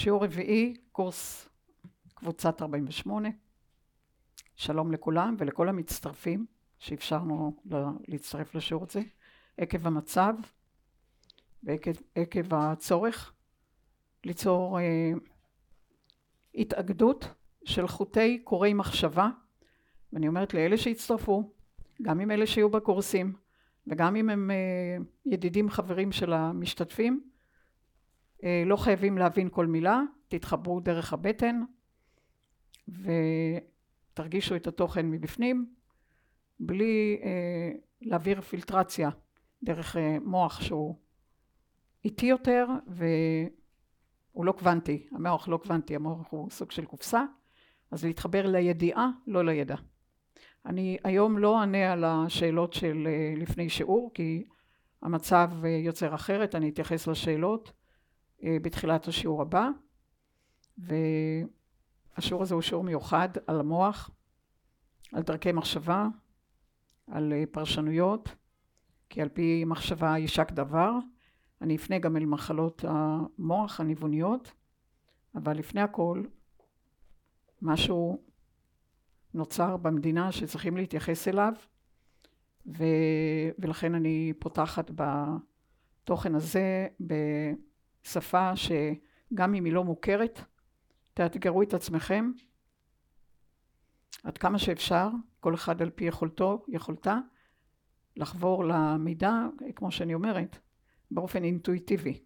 שיעור רביעי, קורס קבוצת 48. שלום לכולם ולכל המצטרפים שאפשרנו להצטרף לשיעור הזה, עקב המצב ועקב הצורך ליצור אה, התאגדות של חוטי קוראי מחשבה, ואני אומרת לאלה שהצטרפו, גם עם אלה שיהיו בקורסים, וגם אם הם אה, ידידים חברים של המשתתפים, לא חייבים להבין כל מילה, תתחברו דרך הבטן ותרגישו את התוכן מבפנים, בלי אה, להעביר פילטרציה דרך מוח שהוא איטי יותר והוא לא קוונטי, המוח לא קוונטי, המוח הוא סוג של קופסה, אז להתחבר לידיעה, לא לידע. אני היום לא אענה על השאלות של אה, לפני שיעור, כי המצב אה, יוצר אחרת, אני אתייחס לשאלות אה, בתחילת השיעור הבא, והשיעור הזה הוא שיעור מיוחד על המוח, על דרכי מחשבה, על פרשנויות, כי על פי מחשבה יישק דבר. אני אפנה גם אל מחלות המוח הניווניות, אבל לפני הכל, משהו נוצר במדינה שצריכים להתייחס אליו ו... ולכן אני פותחת בתוכן הזה בשפה שגם אם היא לא מוכרת תאתגרו את עצמכם עד כמה שאפשר כל אחד על פי יכולתו יכולתה לחבור למידע כמו שאני אומרת באופן אינטואיטיבי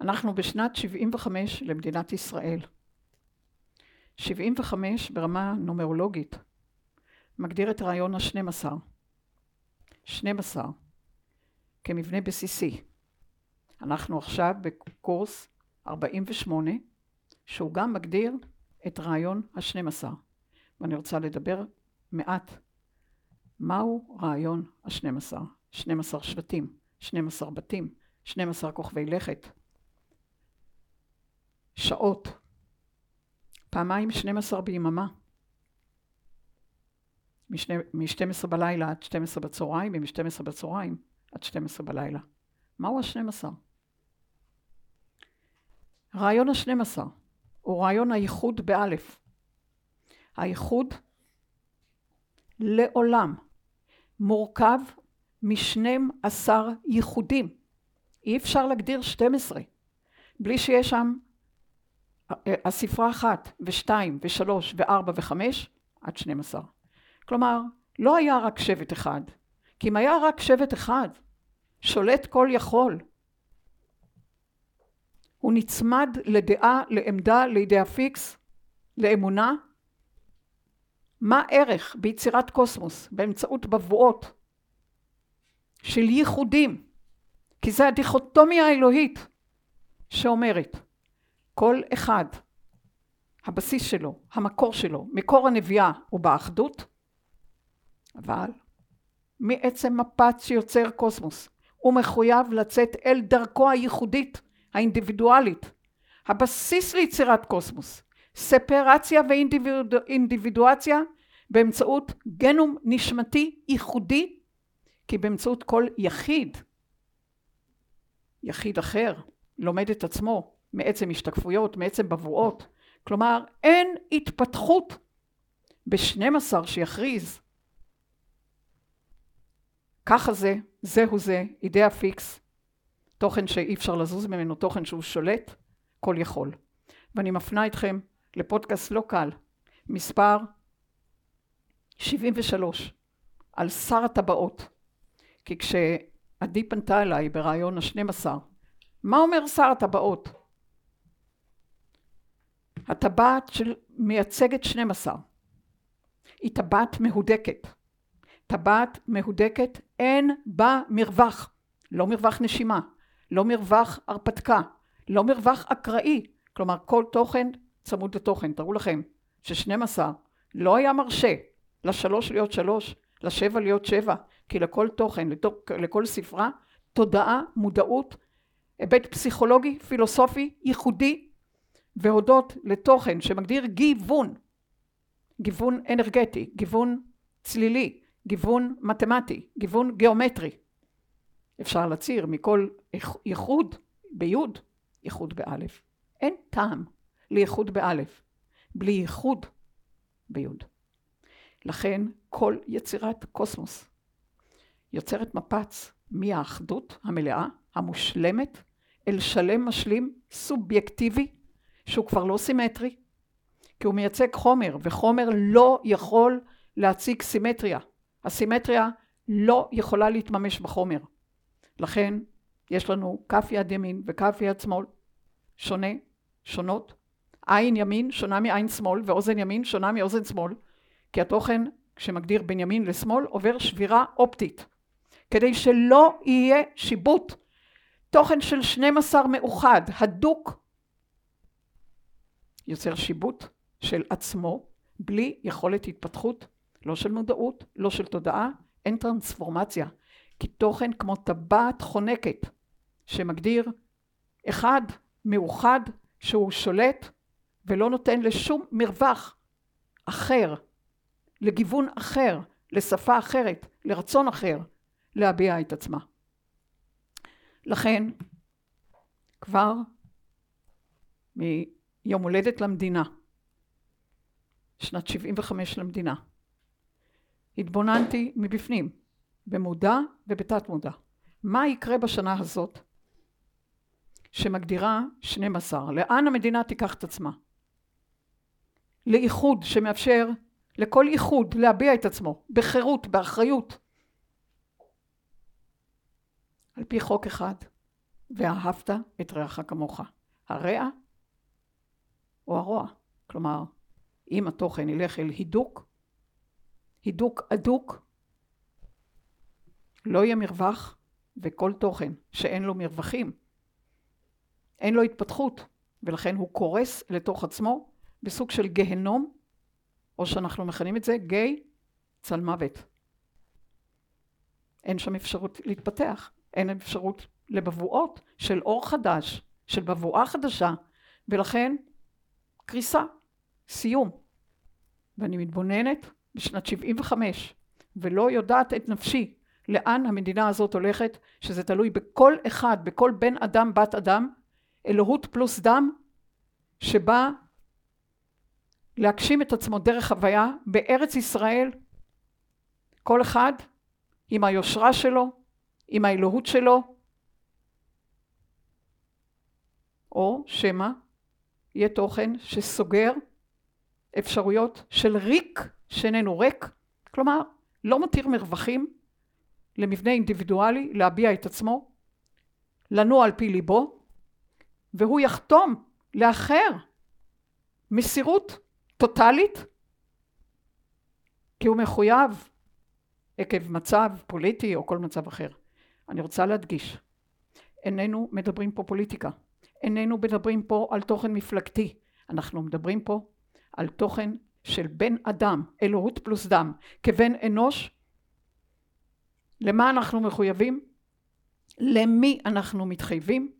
אנחנו בשנת 75 למדינת ישראל 75 ברמה נומרולוגית מגדיר את רעיון ה-12. 12 כמבנה בסיסי. אנחנו עכשיו בקורס 48 שהוא גם מגדיר את רעיון ה-12 ואני רוצה לדבר מעט מהו רעיון ה-12 12 שבטים 12 בתים 12 כוכבי לכת שעות פעמיים 12 ביממה. מ-12 בלילה עד 12 בצהריים ומ-12 בצהריים עד 12 בלילה. מהו ה-12? רעיון ה-12 הוא רעיון הייחוד באלף. הייחוד לעולם מורכב מ-12 ייחודים. אי אפשר להגדיר 12 בלי שיש שם הספרה אחת ושתיים ושלוש וארבע וחמש עד שנים עשר. כלומר, לא היה רק שבט אחד, כי אם היה רק שבט אחד, שולט כל יכול, הוא נצמד לדעה, לעמדה, לידיעה פיקס, לאמונה. מה ערך ביצירת קוסמוס באמצעות בבואות של ייחודים? כי זה הדיכוטומיה האלוהית שאומרת כל אחד, הבסיס שלו, המקור שלו, מקור הנביאה הוא באחדות, אבל מעצם מפץ שיוצר קוסמוס, הוא מחויב לצאת אל דרכו הייחודית, האינדיבידואלית, הבסיס ליצירת קוסמוס, ספרציה ואינדיבידואציה באמצעות גנום נשמתי ייחודי, כי באמצעות כל יחיד, יחיד אחר, לומד את עצמו, מעצם השתקפויות, מעצם בבואות. כלומר, אין התפתחות ב-12 שיכריז ככה זה, זהו זה, אידאה פיקס, תוכן שאי אפשר לזוז ממנו, תוכן שהוא שולט, כל יכול. ואני מפנה אתכם לפודקאסט לא קל, מספר 73, על שר הטבעות. כי כשעדי פנתה אליי ברעיון ה-12, מה אומר שר הטבעות? הטבעת של מייצגת 12. היא טבעת מהודקת. טבעת מהודקת אין בה מרווח. לא מרווח נשימה, לא מרווח הרפתקה, לא מרווח אקראי. כלומר כל תוכן צמוד לתוכן. תראו לכם ש-12 לא היה מרשה לשלוש להיות שלוש, לשבע להיות שבע, כי לכל תוכן, לכל ספרה, תודעה, מודעות, היבט פסיכולוגי, פילוסופי, ייחודי, והודות לתוכן שמגדיר גיוון, גיוון אנרגטי, גיוון צלילי, גיוון מתמטי, גיוון גיאומטרי. אפשר להצהיר מכל ייחוד ביוד ייחוד באלף. אין טעם לייחוד באלף, בלי ייחוד ביוד. לכן כל יצירת קוסמוס יוצרת מפץ מהאחדות המלאה, המושלמת, אל שלם משלים, סובייקטיבי, שהוא כבר לא סימטרי, כי הוא מייצג חומר, וחומר לא יכול להציג סימטריה. הסימטריה לא יכולה להתממש בחומר. לכן יש לנו כף יד ימין וכף יד שמאל שונה, שונות. עין ימין שונה מעין שמאל ואוזן ימין שונה מאוזן שמאל, כי התוכן שמגדיר בין ימין לשמאל עובר שבירה אופטית, כדי שלא יהיה שיבוט. תוכן של 12 מאוחד, הדוק, יוצר שיבוט של עצמו, בלי יכולת התפתחות, לא של מודעות, לא של תודעה, אין טרנספורמציה. כי תוכן כמו טבעת חונקת, שמגדיר אחד מאוחד שהוא שולט ולא נותן לשום מרווח אחר, לגיוון אחר, לשפה אחרת, לרצון אחר, להביע את עצמה. לכן, כבר מיום הולדת למדינה, שנת 75 למדינה, התבוננתי מבפנים, במודע ובתת מודע. מה יקרה בשנה הזאת שמגדירה 12? לאן המדינה תיקח את עצמה? לאיחוד שמאפשר לכל איחוד להביע את עצמו בחירות, באחריות. על פי חוק אחד, ואהבת את רעך כמוך. הרע או הרוע. כלומר, אם התוכן ילך אל הידוק, הידוק הדוק, לא יהיה מרווח, וכל תוכן שאין לו מרווחים, אין לו התפתחות, ולכן הוא קורס לתוך עצמו בסוג של גהנום, או שאנחנו מכנים את זה גיי צל מוות. אין שם אפשרות להתפתח, אין אפשרות לבבואות של אור חדש, של בבואה חדשה, ולכן קריסה, סיום. ואני מתבוננת בשנת 75, ולא יודעת את נפשי לאן המדינה הזאת הולכת, שזה תלוי בכל אחד, בכל בן אדם, בת אדם, אלוהות פלוס דם, שבא להגשים את עצמו דרך הוויה בארץ ישראל, כל אחד עם היושרה שלו, עם האלוהות שלו, או שמא יהיה תוכן שסוגר אפשרויות של ריק שאיננו ריק, כלומר לא מתיר מרווחים למבנה אינדיבידואלי להביע את עצמו, לנוע על פי ליבו, והוא יחתום לאחר מסירות טוטאלית, כי הוא מחויב עקב מצב פוליטי או כל מצב אחר. אני רוצה להדגיש, איננו מדברים פה פוליטיקה, איננו מדברים פה על תוכן מפלגתי, אנחנו מדברים פה על תוכן של בן אדם, אלוהות פלוס דם, כבן אנוש למה אנחנו מחויבים? למי אנחנו מתחייבים?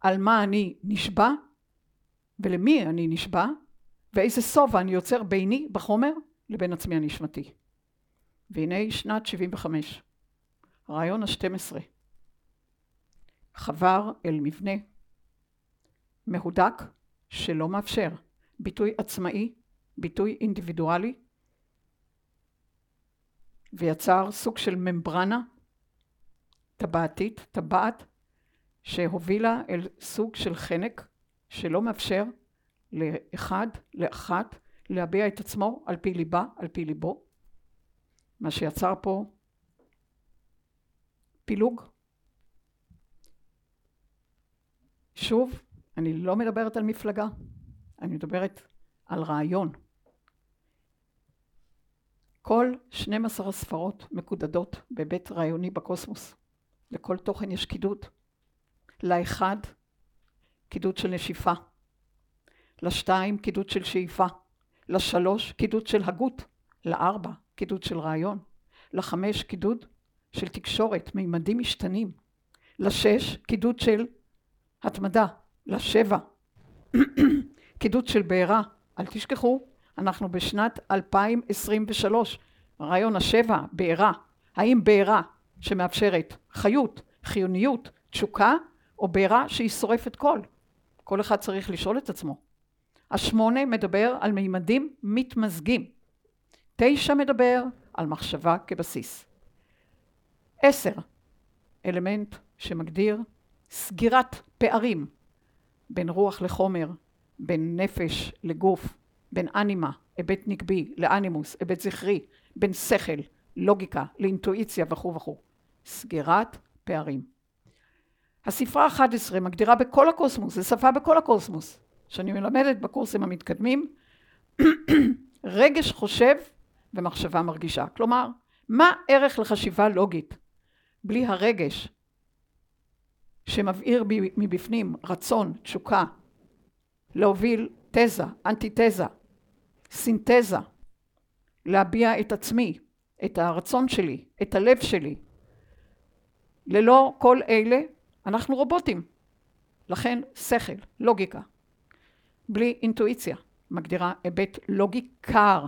על מה אני נשבע? ולמי אני נשבע? ואיזה שובע אני יוצר ביני בחומר לבין עצמי הנשמתי. והנה שנת 75, הרעיון ה-12, חבר אל מבנה מהודק שלא מאפשר ביטוי עצמאי, ביטוי אינדיבידואלי, ויצר סוג של ממברנה טבעתית, טבעת, שהובילה אל סוג של חנק שלא מאפשר לאחד, לאחת, להביע את עצמו על פי ליבה, על פי ליבו, מה שיצר פה פילוג. שוב, אני לא מדברת על מפלגה, אני מדברת על רעיון. כל 12 הספרות מקודדות בבית רעיוני בקוסמוס. לכל תוכן יש קידוד. לאחד, קידוד של נשיפה. לשתיים, קידוד של שאיפה. לשלוש, קידוד של הגות. לארבע, קידוד של רעיון. לחמש, קידוד של תקשורת, מימדים משתנים. לשש, קידוד של התמדה. לשבע, קידוד של בעירה. אל תשכחו, אנחנו בשנת 2023, רעיון השבע, בעירה. האם בעירה שמאפשרת חיות, חיוניות, תשוקה, או בעירה שהיא שורפת כל, כל אחד צריך לשאול את עצמו. השמונה מדבר על מימדים מתמזגים. תשע מדבר על מחשבה כבסיס. עשר, אלמנט שמגדיר סגירת פערים בין רוח לחומר, בין נפש לגוף, בין אנימה, היבט נקבי, לאנימוס, היבט זכרי, בין שכל, לוגיקה, לאינטואיציה וכו' וכו'. סגירת פערים. הספרה 11 מגדירה בכל הקוסמוס, זו שפה בכל הקוסמוס, שאני מלמדת בקורסים המתקדמים, רגש חושב ומחשבה מרגישה. כלומר, מה ערך לחשיבה לוגית בלי הרגש שמבעיר מבפנים רצון, תשוקה, להוביל תזה, אנטיתזה, סינתזה, להביע את עצמי, את הרצון שלי, את הלב שלי. ללא כל אלה אנחנו רובוטים. לכן שכל, לוגיקה. בלי אינטואיציה, מגדירה היבט לוגי קר,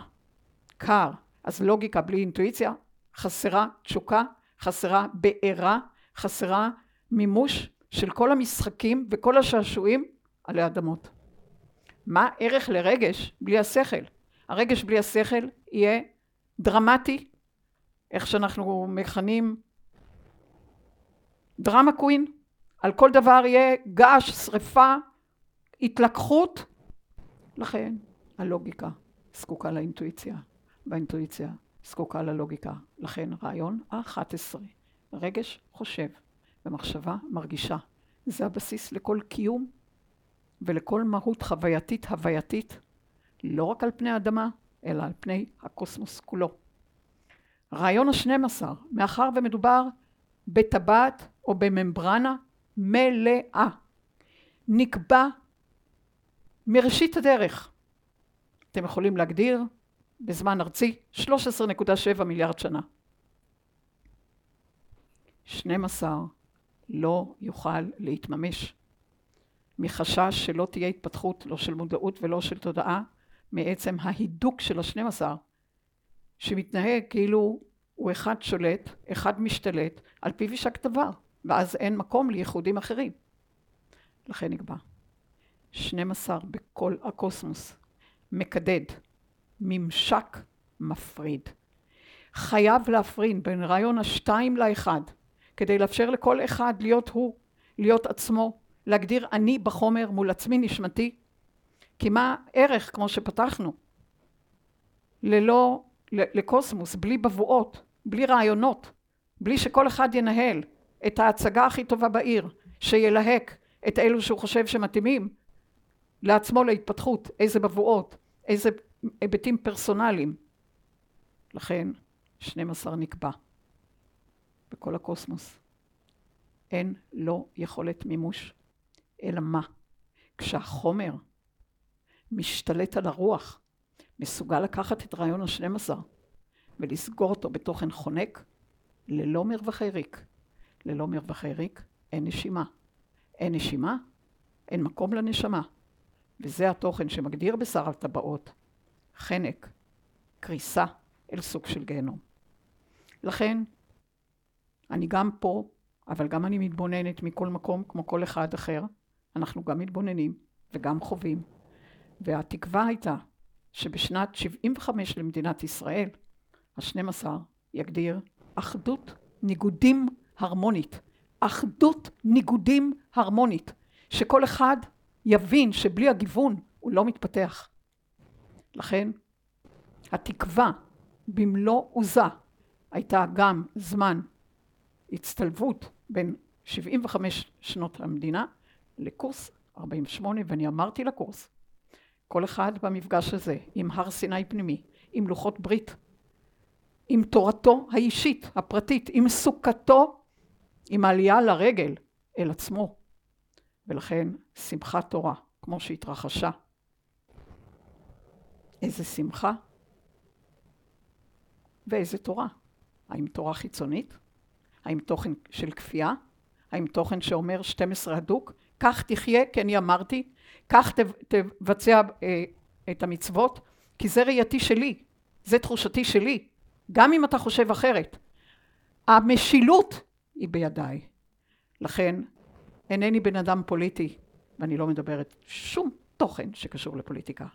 קר. אז לוגיקה בלי אינטואיציה, חסרה תשוקה, חסרה בעירה, חסרה מימוש של כל המשחקים וכל השעשועים עלי אדמות. מה ערך לרגש בלי השכל? הרגש בלי השכל יהיה דרמטי, איך שאנחנו מכנים דרמה קווין, על כל דבר יהיה געש, שריפה, התלקחות, לכן הלוגיקה זקוקה לאינטואיציה, והאינטואיציה זקוקה ללוגיקה. לכן רעיון ה-11, רגש חושב ומחשבה מרגישה. זה הבסיס לכל קיום ולכל מהות חווייתית הווייתית, לא רק על פני האדמה, אלא על פני הקוסמוס כולו. רעיון השנים עשר, מאחר ומדובר בטבעת או בממברנה מלאה, נקבע מראשית הדרך. אתם יכולים להגדיר בזמן ארצי 13.7 מיליארד שנה. 12 לא יוכל להתממש מחשש שלא תהיה התפתחות לא של מודעות ולא של תודעה מעצם ההידוק של השנים עשר שמתנהג כאילו הוא אחד שולט, אחד משתלט, על פיו יישק דבר, ואז אין מקום לייחודים אחרים. לכן נקבע. 12 בכל הקוסמוס, מקדד, ממשק מפריד. חייב להפריד בין רעיון השתיים לאחד, כדי לאפשר לכל אחד להיות הוא, להיות עצמו, להגדיר אני בחומר מול עצמי נשמתי. כי מה ערך, כמו שפתחנו, ללא, לקוסמוס, בלי בבואות, בלי רעיונות, בלי שכל אחד ינהל את ההצגה הכי טובה בעיר, שילהק את אלו שהוא חושב שמתאימים לעצמו להתפתחות, איזה בבואות, איזה היבטים פרסונליים. לכן 12 נקבע בכל הקוסמוס. אין לו יכולת מימוש, אלא מה? כשהחומר משתלט על הרוח, מסוגל לקחת את רעיון השנים עשר ולסגור אותו בתוכן חונק, ללא מרווחי ריק. ללא מרווחי ריק אין נשימה. אין נשימה, אין מקום לנשמה. וזה התוכן שמגדיר בשר הטבעות חנק, קריסה אל סוג של גיהנום. לכן, אני גם פה, אבל גם אני מתבוננת מכל מקום, כמו כל אחד אחר. אנחנו גם מתבוננים וגם חווים. והתקווה הייתה שבשנת 75 למדינת ישראל, ה-12 יגדיר אחדות ניגודים הרמונית. אחדות ניגודים הרמונית. שכל אחד יבין שבלי הגיוון הוא לא מתפתח. לכן התקווה במלוא עוזה הייתה גם זמן הצטלבות בין 75 שנות המדינה לקורס 48 ואני אמרתי לקורס כל אחד במפגש הזה עם הר סיני פנימי, עם לוחות ברית, עם תורתו האישית, הפרטית, עם סוכתו, עם העלייה לרגל אל עצמו. ולכן שמחת תורה, כמו שהתרחשה, איזה שמחה ואיזה תורה. האם תורה חיצונית? האם תוכן של כפייה? האם תוכן שאומר 12 הדוק? כך תחיה, כי אני אמרתי, כך תבצע אה, את המצוות, כי זה ראייתי שלי, זה תחושתי שלי, גם אם אתה חושב אחרת. המשילות היא בידיי. לכן אינני בן אדם פוליטי, ואני לא מדברת שום תוכן שקשור לפוליטיקה,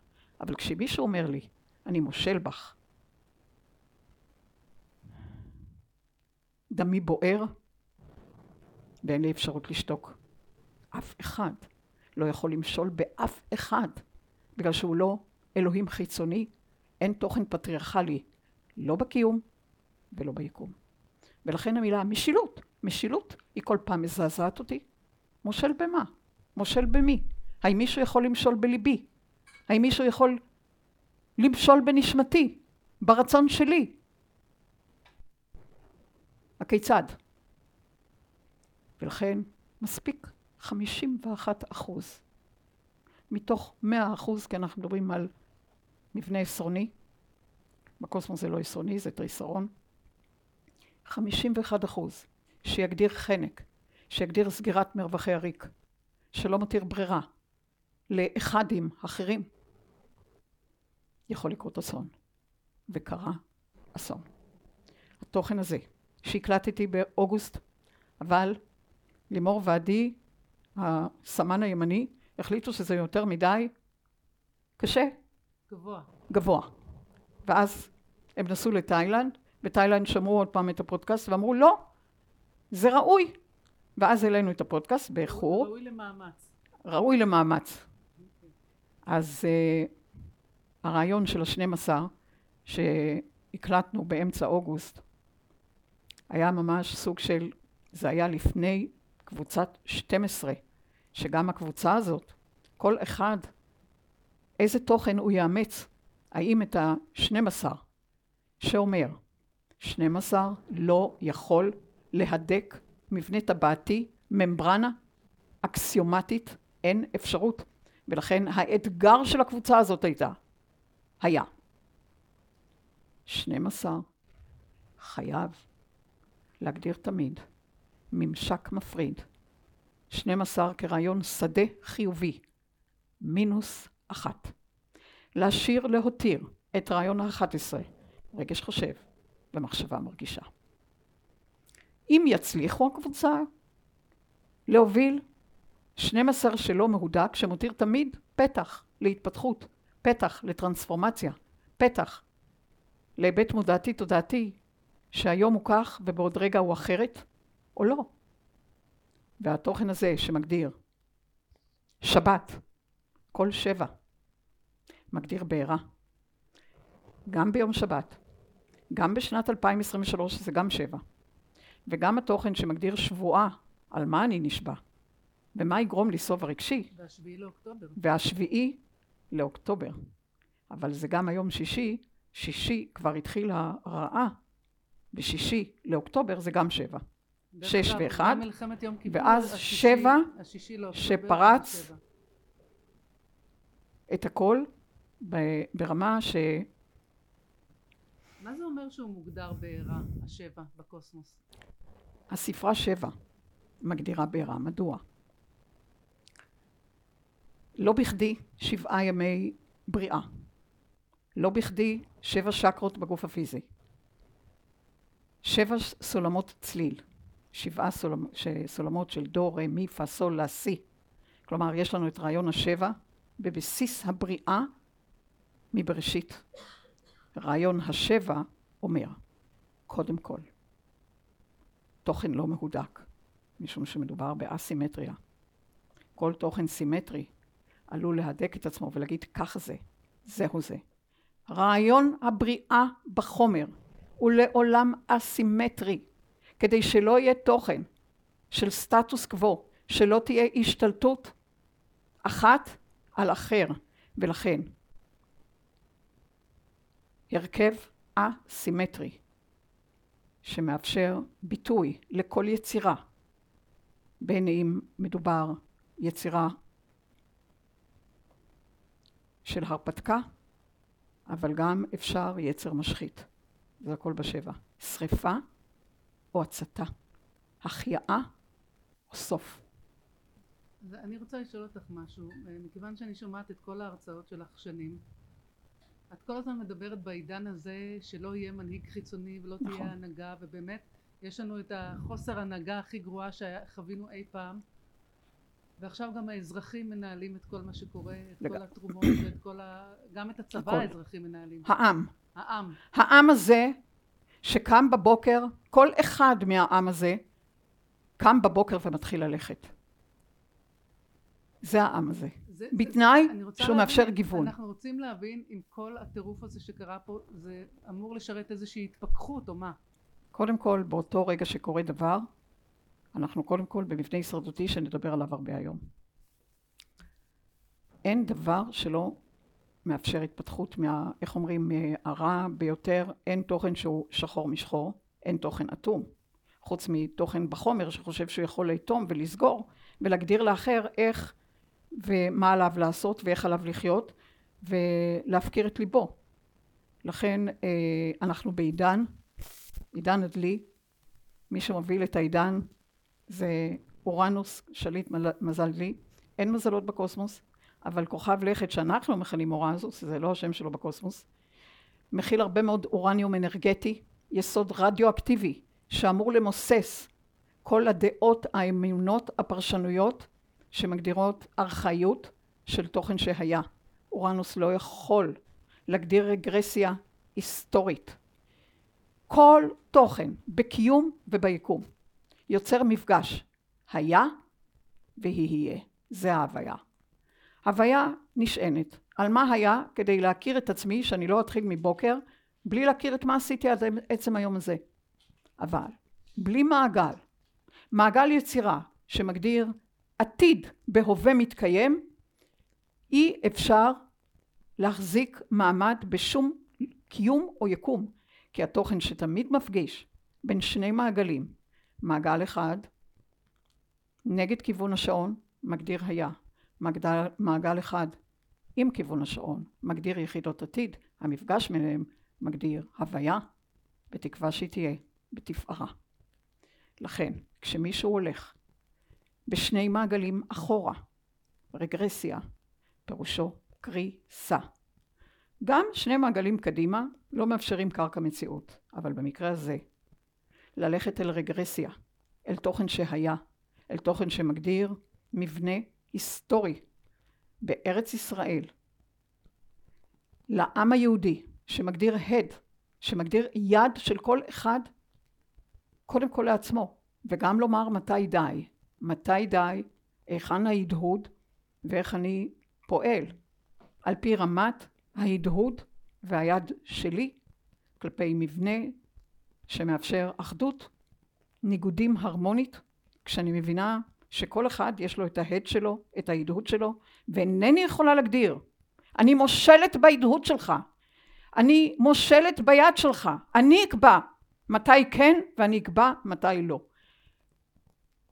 אבל כשמישהו אומר לי, אני מושל בך, דמי בוער, ואין לי אפשרות לשתוק. אף אחד לא יכול למשול באף אחד, בגלל שהוא לא אלוהים חיצוני, אין תוכן פטריארכלי, לא בקיום ולא ביקום. ולכן המילה משילות, משילות היא כל פעם מזעזעת אותי. מושל במה? מושל במי? האם מישהו יכול למשול בליבי? האם מישהו יכול למשול בנשמתי? ברצון שלי? הכיצד? ולכן מספיק 51 אחוז מתוך 100 אחוז, כי אנחנו מדברים על מבנה עשרוני, בקוסמוס זה לא עשרוני, זה תריסרון, 51 אחוז שיגדיר חנק, שיגדיר סגירת מרווחי הריק, שלא מתיר ברירה לאחדים אחרים, יכול לקרות אסון. וקרה אסון. התוכן הזה שהקלטתי באוגוסט, אבל לימור ועדי, הסמן הימני, החליטו שזה יותר מדי קשה. גבוה. גבוה. ואז הם נסעו לתאילנד, בתאילנד שמעו עוד פעם את הפודקאסט ואמרו לא, זה ראוי. ואז העלינו את הפודקאסט באיחור. ראוי למאמץ. ראוי למאמץ. אז uh, הרעיון של השנים עשר שהקלטנו באמצע אוגוסט היה ממש סוג של, זה היה לפני קבוצת 12, שגם הקבוצה הזאת, כל אחד, איזה תוכן הוא יאמץ, האם את ה-12 שאומר, 12 לא יכול להדק מבנה טבעתי, ממברנה אקסיומטית, אין אפשרות. ולכן האתגר של הקבוצה הזאת הייתה, היה, 12 חייב להגדיר תמיד ממשק מפריד, 12 כרעיון שדה חיובי, מינוס אחת. להשאיר להותיר את רעיון ה-11, רגש חושב ומחשבה מרגישה. אם יצליחו הקבוצה להוביל 12 שלא מהודק, שמותיר תמיד פתח להתפתחות, פתח לטרנספורמציה, פתח להיבט מודעתי תודעתי, שהיום הוא כך ובעוד רגע הוא אחרת, או לא. והתוכן הזה שמגדיר שבת, כל שבע, מגדיר בעירה. גם ביום שבת, גם בשנת 2023 זה גם שבע. וגם התוכן שמגדיר שבועה על מה אני נשבע, ומה יגרום לי סוב הרגשי. והשביעי לאוקטובר. והשביעי לאוקטובר. אבל זה גם היום שישי, שישי כבר התחיל הרעה, בשישי לאוקטובר זה גם שבע. שש ואחד, ואז שבע שפרץ את הכל ברמה ש... מה זה אומר שהוא מוגדר בעירה, השבע, בקוסמוס? הספרה שבע מגדירה בעירה. מדוע? לא בכדי שבעה ימי בריאה. לא בכדי שבע שקרות בגוף הפיזי. שבע סולמות צליל. שבעה סולמ, סולמות של דו, רה, מי, פה, סול, לה, סי. כלומר, יש לנו את רעיון השבע בבסיס הבריאה מבראשית. רעיון השבע אומר, קודם כל, תוכן לא מהודק, משום שמדובר באסימטריה. כל תוכן סימטרי עלול להדק את עצמו ולהגיד ככה זה, זהו זה. רעיון הבריאה בחומר הוא לעולם אסימטרי, כדי שלא יהיה תוכן של סטטוס קוו, שלא תהיה השתלטות אחת על אחר, ולכן הרכב אסימטרי שמאפשר ביטוי לכל יצירה, בין אם מדובר יצירה של הרפתקה, אבל גם אפשר יצר משחית. זה הכל בשבע. שריפה או הצתה, החייאה או סוף. אני רוצה לשאול אותך משהו, מכיוון שאני שומעת את כל ההרצאות שלך שנים, את כל הזמן מדברת בעידן הזה שלא יהיה מנהיג חיצוני ולא נכון. תהיה הנהגה ובאמת יש לנו את החוסר הנהגה הכי גרועה שחווינו אי פעם ועכשיו גם האזרחים מנהלים את כל מה שקורה, את לג... כל התרומות ואת כל ה... גם את הצבא הכל. האזרחים מנהלים. העם. העם. העם הזה שקם בבוקר, כל אחד מהעם הזה קם בבוקר ומתחיל ללכת. זה העם הזה. זה, בתנאי שהוא להבין, מאפשר גיוון. אנחנו רוצים להבין אם כל הטירוף הזה שקרה פה זה אמור לשרת איזושהי התפכחות או מה. קודם כל, באותו רגע שקורה דבר, אנחנו קודם כל במבנה הישרדותי שנדבר עליו הרבה היום. אין דבר שלא מאפשר התפתחות מה... איך אומרים? מהרע ביותר, אין תוכן שהוא שחור משחור, אין תוכן אטום. חוץ מתוכן בחומר שחושב שהוא יכול לאטום ולסגור ולהגדיר לאחר איך ומה עליו לעשות ואיך עליו לחיות ולהפקיר את ליבו. לכן אה, אנחנו בעידן, עידן הדלי, מי שמוביל את העידן זה אורנוס, שליט מזל דלי, אין מזלות בקוסמוס, אבל כוכב לכת שאנחנו מכנים אורנוס, זה לא השם שלו בקוסמוס, מכיל הרבה מאוד אורניום אנרגטי, יסוד רדיואקטיבי, שאמור למוסס כל הדעות, האמונות, הפרשנויות שמגדירות ארכאיות של תוכן שהיה. אורנוס לא יכול להגדיר רגרסיה היסטורית. כל תוכן בקיום וביקום יוצר מפגש היה והיא יהיה. זה ההוויה. הוויה נשענת על מה היה כדי להכיר את עצמי, שאני לא אתחיל מבוקר, בלי להכיר את מה עשיתי עד עצם היום הזה. אבל בלי מעגל, מעגל יצירה שמגדיר עתיד בהווה מתקיים, אי אפשר להחזיק מעמד בשום קיום או יקום, כי התוכן שתמיד מפגיש בין שני מעגלים, מעגל אחד נגד כיוון השעון מגדיר היה, מעגל, מעגל אחד עם כיוון השעון מגדיר יחידות עתיד, המפגש ביניהם מגדיר הוויה, בתקווה שהיא תהיה בתפארה. לכן, כשמישהו הולך בשני מעגלים אחורה, רגרסיה, פירושו קריסה. גם שני מעגלים קדימה לא מאפשרים קרקע מציאות, אבל במקרה הזה, ללכת אל רגרסיה, אל תוכן שהיה, אל תוכן שמגדיר מבנה היסטורי בארץ ישראל, לעם היהודי, שמגדיר הד, שמגדיר יד של כל אחד, קודם כל לעצמו, וגם לומר מתי די, מתי די, היכן ההדהוד ואיך אני פועל. על פי רמת ההדהוד והיד שלי כלפי מבנה שמאפשר אחדות, ניגודים הרמונית, כשאני מבינה שכל אחד יש לו את ההד שלו, את ההדהוד שלו, ואינני יכולה להגדיר. אני מושלת בהדהוד שלך, אני מושלת ביד שלך, אני אקבע מתי כן ואני אקבע מתי לא.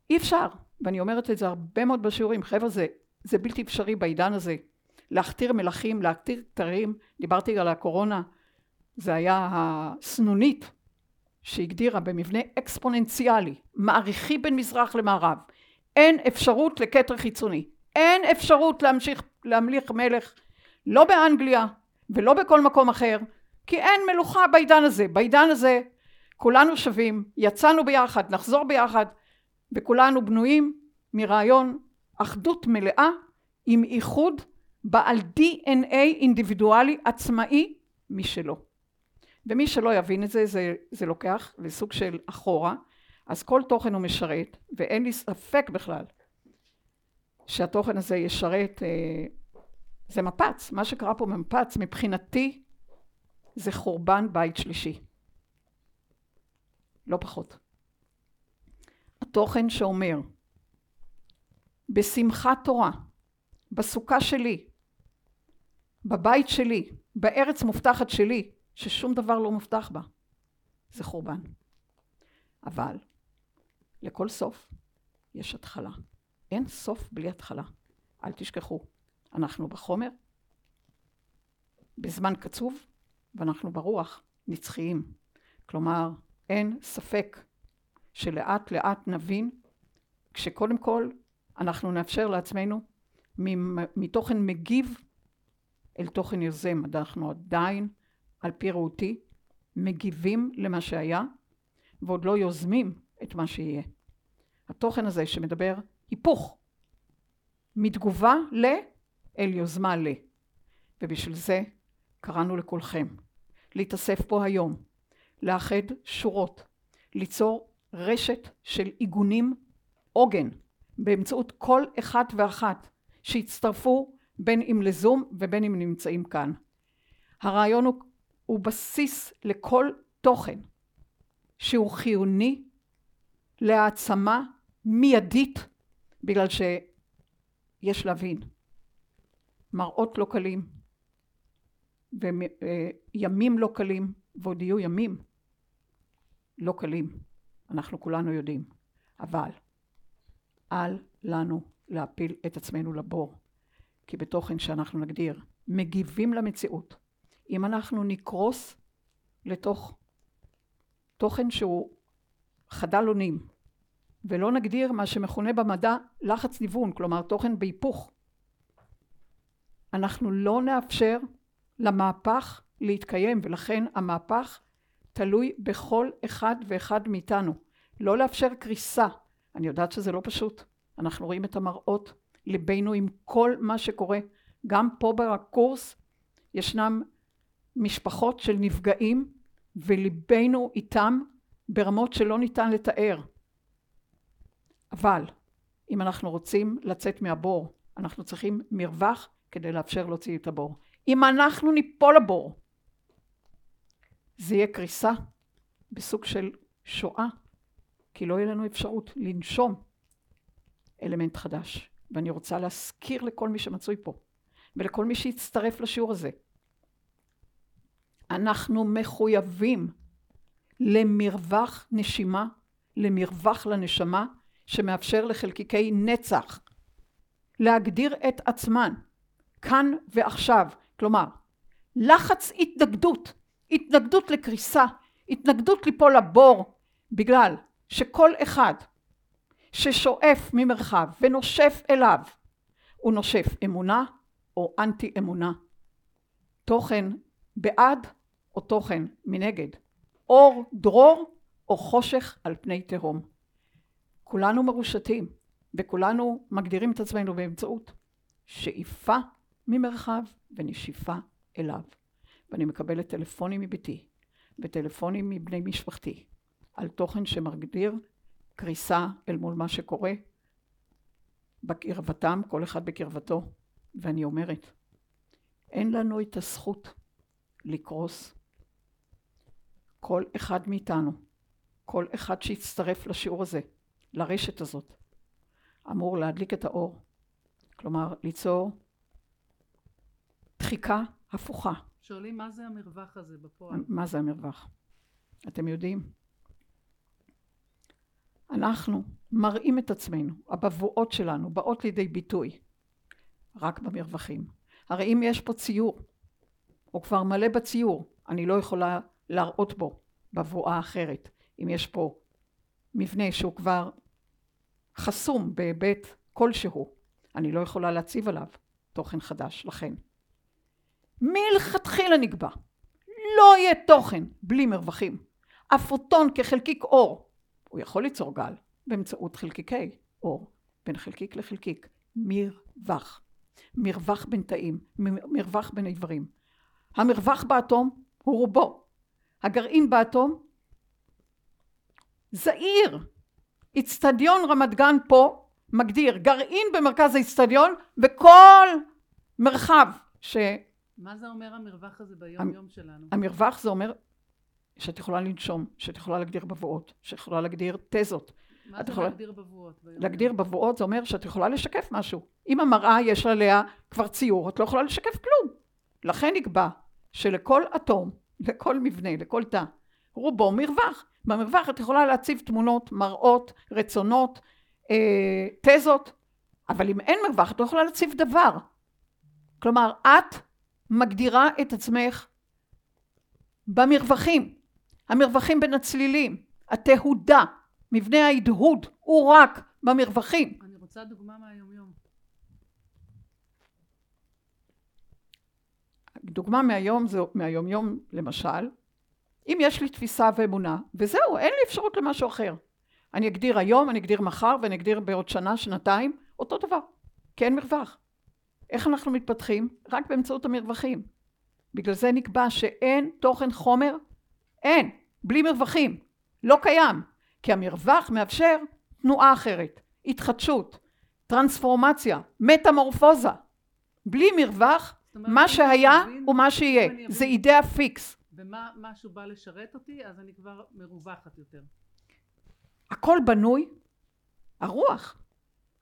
אי אפשר, ואני אומרת את זה הרבה מאוד בשיעורים, חבר'ה זה, זה בלתי אפשרי בעידן הזה, להכתיר מלכים, להכתיר כתרים, דיברתי על הקורונה, זה היה הסנונית שהגדירה במבנה אקספוננציאלי, מעריכי בין מזרח למערב, אין אפשרות לכתר חיצוני, אין אפשרות להמשיך להמליך מלך לא באנגליה ולא בכל מקום אחר, כי אין מלוכה בעידן הזה, בעידן הזה כולנו שווים, יצאנו ביחד, נחזור ביחד, וכולנו בנויים מרעיון אחדות מלאה עם איחוד בעל DNA אינדיבידואלי עצמאי משלו. ומי שלא יבין את זה, זה, זה לוקח לסוג של אחורה, אז כל תוכן הוא משרת, ואין לי ספק בכלל שהתוכן הזה ישרת, אה, זה מפץ, מה שקרה פה במפץ מבחינתי זה חורבן בית שלישי. לא פחות. התוכן שאומר בשמחת תורה, בסוכה שלי, בבית שלי, בארץ מובטחת שלי, ששום דבר לא מובטח בה, זה חורבן. אבל לכל סוף יש התחלה. אין סוף בלי התחלה. אל תשכחו, אנחנו בחומר, בזמן קצוב, ואנחנו ברוח נצחיים. כלומר, אין ספק שלאט לאט נבין, כשקודם כל אנחנו נאפשר לעצמנו מתוכן מגיב אל תוכן יוזם. אנחנו עדיין, על פי ראותי, מגיבים למה שהיה, ועוד לא יוזמים את מה שיהיה. התוכן הזה שמדבר היפוך, מתגובה ל אל יוזמה ל. ובשביל זה קראנו לכולכם להתאסף פה היום, לאחד שורות, ליצור רשת של עיגונים עוגן באמצעות כל אחד ואחת שהצטרפו בין אם לזום ובין אם נמצאים כאן. הרעיון הוא, הוא בסיס לכל תוכן שהוא חיוני להעצמה מיידית בגלל שיש להבין. מראות לא קלים וימים לא קלים ועוד יהיו ימים לא קלים. אנחנו כולנו יודעים. אבל אל לנו להפיל את עצמנו לבור כי בתוכן שאנחנו נגדיר מגיבים למציאות. אם אנחנו נקרוס לתוך תוכן שהוא חדל אונים ולא נגדיר מה שמכונה במדע לחץ ניוון, כלומר תוכן בהיפוך. אנחנו לא נאפשר למהפך להתקיים ולכן המהפך תלוי בכל אחד ואחד מאיתנו. לא לאפשר קריסה. אני יודעת שזה לא פשוט. אנחנו רואים את המראות, ליבנו עם כל מה שקורה. גם פה בקורס ישנם משפחות של נפגעים וליבנו איתם ברמות שלא ניתן לתאר. אבל אם אנחנו רוצים לצאת מהבור, אנחנו צריכים מרווח כדי לאפשר להוציא את הבור. אם אנחנו ניפול לבור, זה יהיה קריסה בסוג של שואה, כי לא יהיה לנו אפשרות לנשום אלמנט חדש. ואני רוצה להזכיר לכל מי שמצוי פה, ולכל מי שיצטרף לשיעור הזה, אנחנו מחויבים למרווח נשימה, למרווח לנשמה, שמאפשר לחלקיקי נצח להגדיר את עצמן כאן ועכשיו. כלומר, לחץ התנגדות, התנגדות לקריסה, התנגדות ליפול לבור, בגלל שכל אחד ששואף ממרחב ונושף אליו, הוא נושף אמונה או אנטי אמונה. תוכן בעד או תוכן מנגד. אור דרור או חושך על פני תהום. כולנו מרושתים וכולנו מגדירים את עצמנו באמצעות שאיפה ממרחב ונשיפה אליו. ואני מקבלת טלפונים מביתי וטלפונים מבני משפחתי על תוכן שמגדיר קריסה אל מול מה שקורה בקרבתם, כל אחד בקרבתו, ואני אומרת, אין לנו את הזכות לקרוס. כל אחד מאיתנו, כל אחד שיצטרף לשיעור הזה, לרשת הזאת, אמור להדליק את האור. כלומר, ליצור דחיקה הפוכה. שואלים מה זה המרווח הזה בפועל? מה זה המרווח? אתם יודעים? אנחנו מראים את עצמנו, הבבואות שלנו באות לידי ביטוי רק במרווחים. הרי אם יש פה ציור, הוא כבר מלא בציור, אני לא יכולה להראות בו בבואה אחרת. אם יש פה מבנה שהוא כבר חסום בהיבט כלשהו, אני לא יכולה להציב עליו תוכן חדש. לכן, מלכתחילה נקבע, לא יהיה תוכן בלי מרווחים. הפוטון כחלקיק אור, הוא יכול ליצור גל באמצעות חלקיקי אור, בין חלקיק לחלקיק, מרווח. מרווח בין תאים, מרווח בין איברים. המרווח באטום הוא רובו. הגרעין באטום זעיר. איצטדיון רמת גן פה מגדיר גרעין במרכז האיצטדיון וכל מרחב ש... מה זה אומר המרווח הזה ביום יום שלנו? המרווח זה אומר שאת יכולה לנשום, שאת יכולה להגדיר בבואות, שאת יכולה להגדיר תזות. מה זה יכולה... להגדיר בבואות? להגדיר בבואות זה אומר שאת יכולה לשקף משהו. אם המראה יש עליה כבר ציור, את לא יכולה לשקף כלום. לכן נקבע שלכל אטום, לכל מבנה, לכל תא, רובו מרווח. במרווח את יכולה להציב תמונות, מראות, רצונות, אה, תזות, אבל אם אין מרווח את לא יכולה להציב דבר. כלומר, את מגדירה את עצמך במרווחים, המרווחים בין הצלילים, התהודה, מבנה ההדהוד הוא רק במרווחים. אני רוצה דוגמה מהיומיום. דוגמה מהיום זה מהיומיום למשל, אם יש לי תפיסה ואמונה, וזהו, אין לי אפשרות למשהו אחר. אני אגדיר היום, אני אגדיר מחר, ואני אגדיר בעוד שנה, שנתיים, אותו דבר. כי אין מרווח. איך אנחנו מתפתחים? רק באמצעות המרווחים. בגלל זה נקבע שאין תוכן חומר, אין, בלי מרווחים. לא קיים. כי המרווח מאפשר תנועה אחרת, התחדשות, טרנספורמציה, מטמורפוזה. בלי מרווח, אומרת, מה שהיה הוא מה שיהיה. זה אידאה פיקס. ומה משהו בא לשרת אותי, אז אני כבר מרווחת יותר. הכל בנוי, הרוח.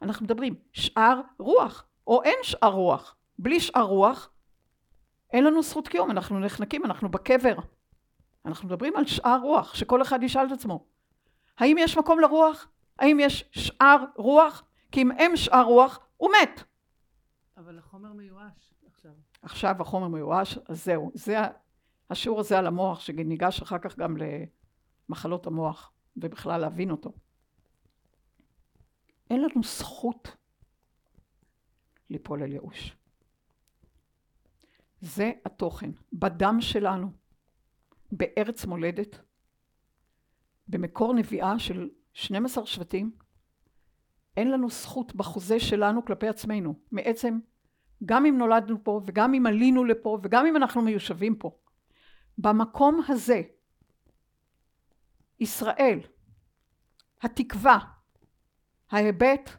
אנחנו מדברים שאר רוח, או אין שאר רוח. בלי שאר רוח, אין לנו זכות קיום, אנחנו נחנקים, אנחנו בקבר. אנחנו מדברים על שאר רוח, שכל אחד ישאל את עצמו. האם יש מקום לרוח? האם יש שאר רוח? כי אם אין שאר רוח, הוא מת. אבל החומר מיואש עכשיו. עכשיו החומר מיואש, אז זהו. זה השיעור הזה על המוח, שניגש אחר כך גם למחלות המוח, ובכלל להבין אותו. אין לנו זכות ליפול על ייאוש. זה התוכן, בדם שלנו, בארץ מולדת, במקור נביאה של 12 שבטים, אין לנו זכות בחוזה שלנו כלפי עצמנו, מעצם גם אם נולדנו פה וגם אם עלינו לפה וגם אם אנחנו מיושבים פה. במקום הזה, ישראל, התקווה, ההיבט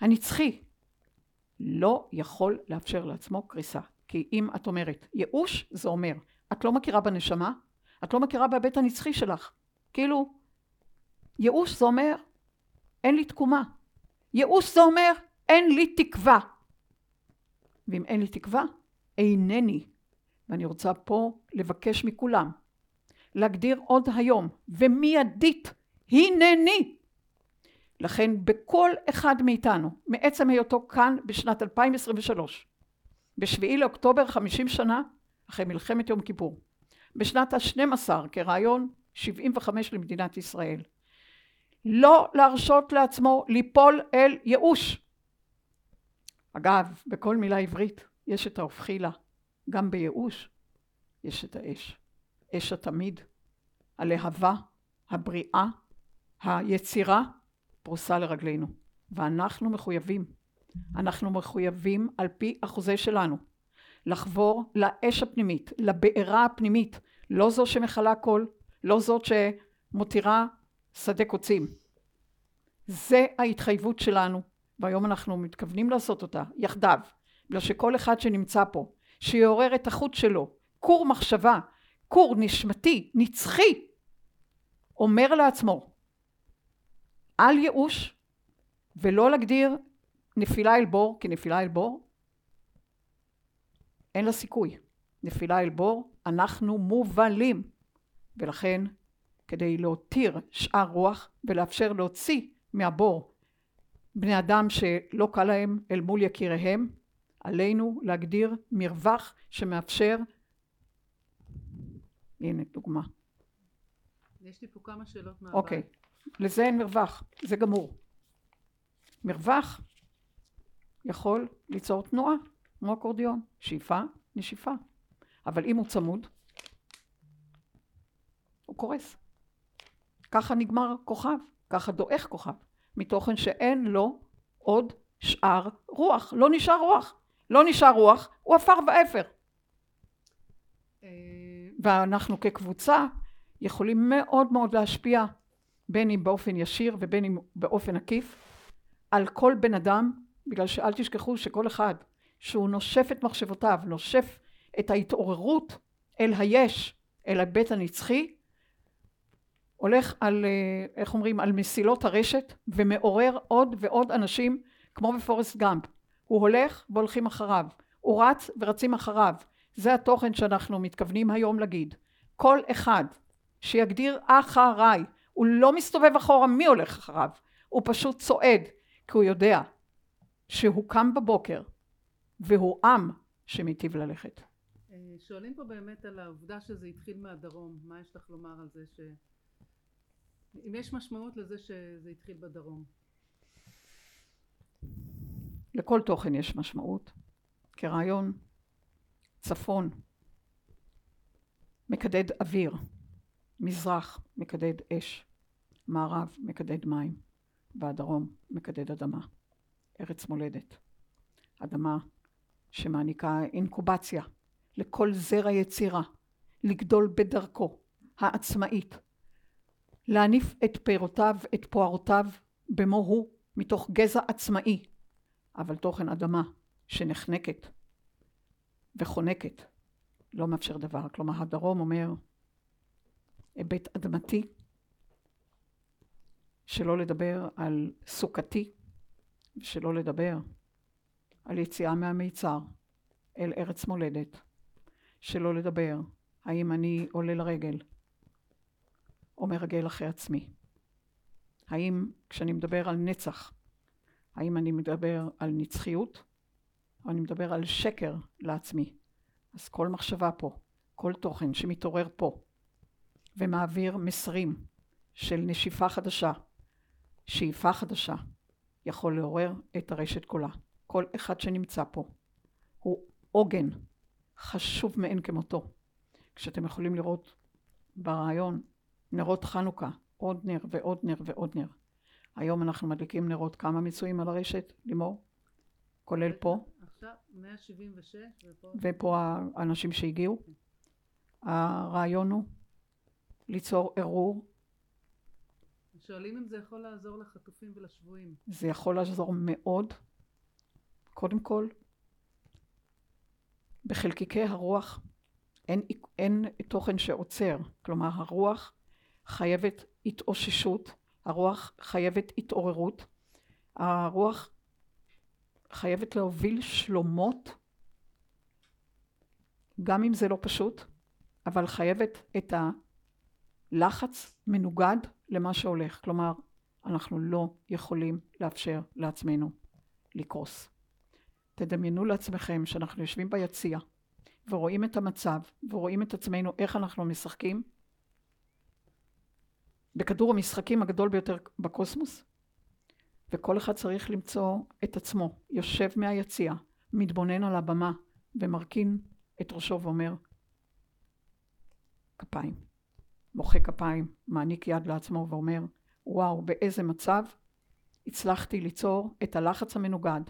הנצחי, לא יכול לאפשר לעצמו קריסה. כי אם את אומרת ייאוש, זה אומר, את לא מכירה בנשמה, את לא מכירה בהיבט הנצחי שלך. כאילו, ייאוש זה אומר, אין לי תקומה. ייאוש זה אומר, אין לי תקווה. ואם אין לי תקווה, אינני. ואני רוצה פה לבקש מכולם להגדיר עוד היום ומיידית הנני. לכן בכל אחד מאיתנו, מעצם היותו כאן בשנת 2023, בשביעי לאוקטובר 50 שנה אחרי מלחמת יום כיפור, בשנת ה-12 כרעיון 75 למדינת ישראל, לא להרשות לעצמו ליפול אל ייאוש. אגב, בכל מילה עברית יש את ההופכי לה, גם בייאוש יש את האש. אש התמיד, הלהבה, הבריאה, היצירה, פרוסה לרגלינו. ואנחנו מחויבים, אנחנו מחויבים על פי החוזה שלנו, לחבור לאש הפנימית, לבעירה הפנימית, לא זו שמכלה קול, לא זאת שמותירה שדה קוצים. זה ההתחייבות שלנו, והיום אנחנו מתכוונים לעשות אותה יחדיו, בגלל שכל אחד שנמצא פה, שיעורר את החוט שלו, כור מחשבה, כור נשמתי, נצחי, אומר לעצמו, אל ייאוש, ולא להגדיר נפילה אל בור, כי נפילה אל בור, אין לה סיכוי. נפילה אל בור, אנחנו מובלים. ולכן, כדי להותיר שאר רוח ולאפשר להוציא מהבור בני אדם שלא קל להם אל מול יקיריהם, עלינו להגדיר מרווח שמאפשר, הנה דוגמה, יש לי פה כמה שאלות מהבית. אוקיי, לזה אין מרווח, זה גמור. מרווח יכול ליצור תנועה, כמו אקורדיון, שאיפה, נשיפה. אבל אם הוא צמוד, הוא קורס. ככה נגמר כוכב, ככה דועך כוכב, מתוכן שאין לו עוד שאר רוח, לא נשאר רוח. לא נשאר רוח, הוא עפר ואפר. ואנחנו כקבוצה יכולים מאוד מאוד להשפיע בין אם באופן ישיר ובין אם באופן עקיף על כל בן אדם בגלל שאל תשכחו שכל אחד שהוא נושף את מחשבותיו נושף את ההתעוררות אל היש אל הבית הנצחי הולך על אה, איך אומרים על מסילות הרשת ומעורר עוד ועוד אנשים כמו בפורסט גאמפ. הוא הולך והולכים אחריו. הוא רץ ורצים אחריו. זה התוכן שאנחנו מתכוונים היום להגיד. כל אחד שיגדיר אחריי, הוא לא מסתובב אחורה מי הולך אחריו, הוא פשוט צועד, כי הוא יודע שהוא קם בבוקר והוא עם שמיטיב ללכת. אה, שואלים פה באמת על העובדה שזה התחיל מהדרום, מה יש לך לומר על זה ש... אם יש משמעות לזה שזה התחיל בדרום. לכל תוכן יש משמעות. כרעיון, צפון מקדד אוויר, מזרח מקדד אש, מערב מקדד מים, והדרום מקדד אדמה. ארץ מולדת. אדמה שמעניקה אינקובציה לכל זרע יצירה, לגדול בדרכו העצמאית, להניף את פירותיו, את פוערותיו במו הוא, מתוך גזע עצמאי, אבל תוכן אדמה שנחנקת וחונקת, לא מאפשר דבר. כלומר, הדרום אומר, היבט אדמתי, שלא לדבר על סוכתי, ושלא לדבר על יציאה מהמיצר אל ארץ מולדת, שלא לדבר האם אני עולה לרגל או מרגל אחרי עצמי. האם כשאני מדבר על נצח, האם אני מדבר על נצחיות או אני מדבר על שקר לעצמי. אז כל מחשבה פה, כל תוכן שמתעורר פה ומעביר מסרים של נשיפה חדשה, שאיפה חדשה, יכול לעורר את הרשת כולה. כל אחד שנמצא פה הוא עוגן חשוב מאין כמותו. כשאתם יכולים לראות ברעיון נרות חנוכה, עוד נר ועוד נר ועוד נר. היום אנחנו מדליקים נרות כמה מצויים על הרשת, לימור? כולל פה? עכשיו 176 ופה... ופה האנשים שהגיעו. הרעיון הוא ליצור ערעור. שואלים אם זה יכול לעזור לחטופים ולשבויים. זה יכול לעזור מאוד. קודם כל, בחלקיקי הרוח אין, אין תוכן שעוצר. כלומר, הרוח חייבת התאוששות, הרוח חייבת התעוררות, הרוח חייבת להוביל שלומות, גם אם זה לא פשוט, אבל חייבת את הלחץ מנוגד למה שהולך. כלומר, אנחנו לא יכולים לאפשר לעצמנו לקרוס. תדמיינו לעצמכם שאנחנו יושבים ביציע ורואים את המצב ורואים את עצמנו איך אנחנו משחקים בכדור המשחקים הגדול ביותר בקוסמוס וכל אחד צריך למצוא את עצמו יושב מהיציע מתבונן על הבמה ומרכין את ראשו ואומר כפיים. מוחא כפיים מעניק יד לעצמו ואומר וואו באיזה מצב הצלחתי ליצור את הלחץ המנוגד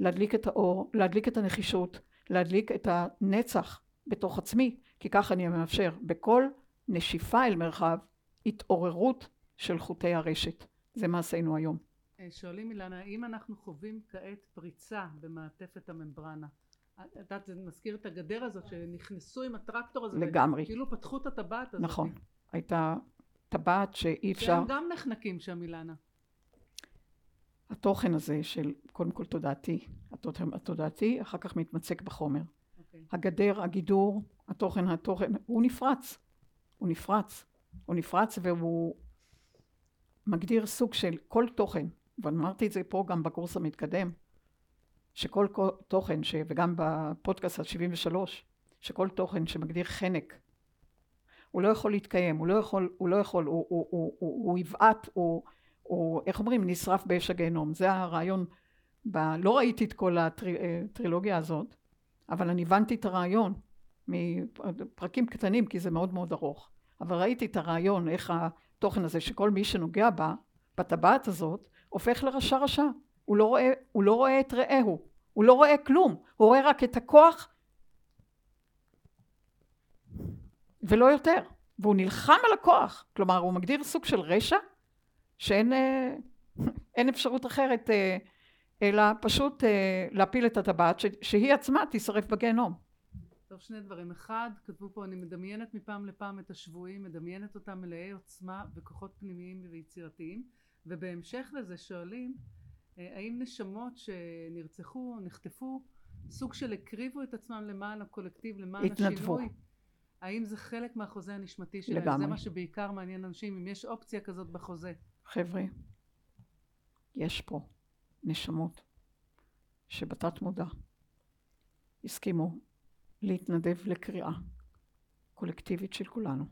להדליק את האור להדליק את הנחישות להדליק את הנצח בתוך עצמי כי ככה אני מאפשר בכל נשיפה אל מרחב התעוררות של חוטי הרשת. זה מה עשינו היום. אה, שואלים אילנה, האם אנחנו חווים כעת פריצה במעטפת הממברנה? את יודעת, זה מזכיר את הגדר הזאת שנכנסו עם הטרקטור הזה. לגמרי. כאילו פתחו את הטבעת הזאת. נכון. הייתה טבעת שאי אפשר... שהם גם נחנקים שם אילנה. התוכן הזה של קודם כל תודעתי, התוכן התודעתי אחר כך מתמצק בחומר. Okay. אוקיי. הגדר, הגידור, התוכן, התוכן, הוא נפרץ. הוא נפרץ. הוא נפרץ והוא מגדיר סוג של כל תוכן, ואמרתי את זה פה גם בקורס המתקדם, שכל תוכן, ש... וגם בפודקאסט על 73, שכל תוכן שמגדיר חנק, הוא לא יכול להתקיים, הוא לא יכול, הוא לא יכול, הוא, הוא, הוא, הוא, הוא יבעט, הוא, הוא, איך אומרים, נשרף באש הגיהנום. זה הרעיון, ב... לא ראיתי את כל הטרילוגיה הזאת, אבל אני הבנתי את הרעיון מפרקים קטנים, כי זה מאוד מאוד ארוך. אבל ראיתי את הרעיון, איך התוכן הזה, שכל מי שנוגע בה, בטבעת הזאת, הופך לרשע רשע. הוא לא רואה, הוא לא רואה את רעהו, הוא לא רואה כלום, הוא רואה רק את הכוח ולא יותר. והוא נלחם על הכוח, כלומר הוא מגדיר סוג של רשע שאין אה, אין אפשרות אחרת אה, אלא פשוט אה, להפיל את הטבעת שהיא עצמה תישרף בגיהנום. טוב שני דברים. אחד כתבו פה אני מדמיינת מפעם לפעם את השבויים מדמיינת אותם מלאי עוצמה וכוחות פנימיים ויצירתיים. ובהמשך לזה שואלים אה, האם נשמות שנרצחו נחטפו סוג של הקריבו את עצמם למען הקולקטיב למען התנדבו. השינוי האם זה חלק מהחוזה הנשמתי שלהם? לגמרי. זה מה שבעיקר מעניין אנשים אם יש אופציה כזאת בחוזה. חבר'ה יש פה נשמות שבתת מודע הסכימו להתנדב לקריאה קולקטיבית של כולנו.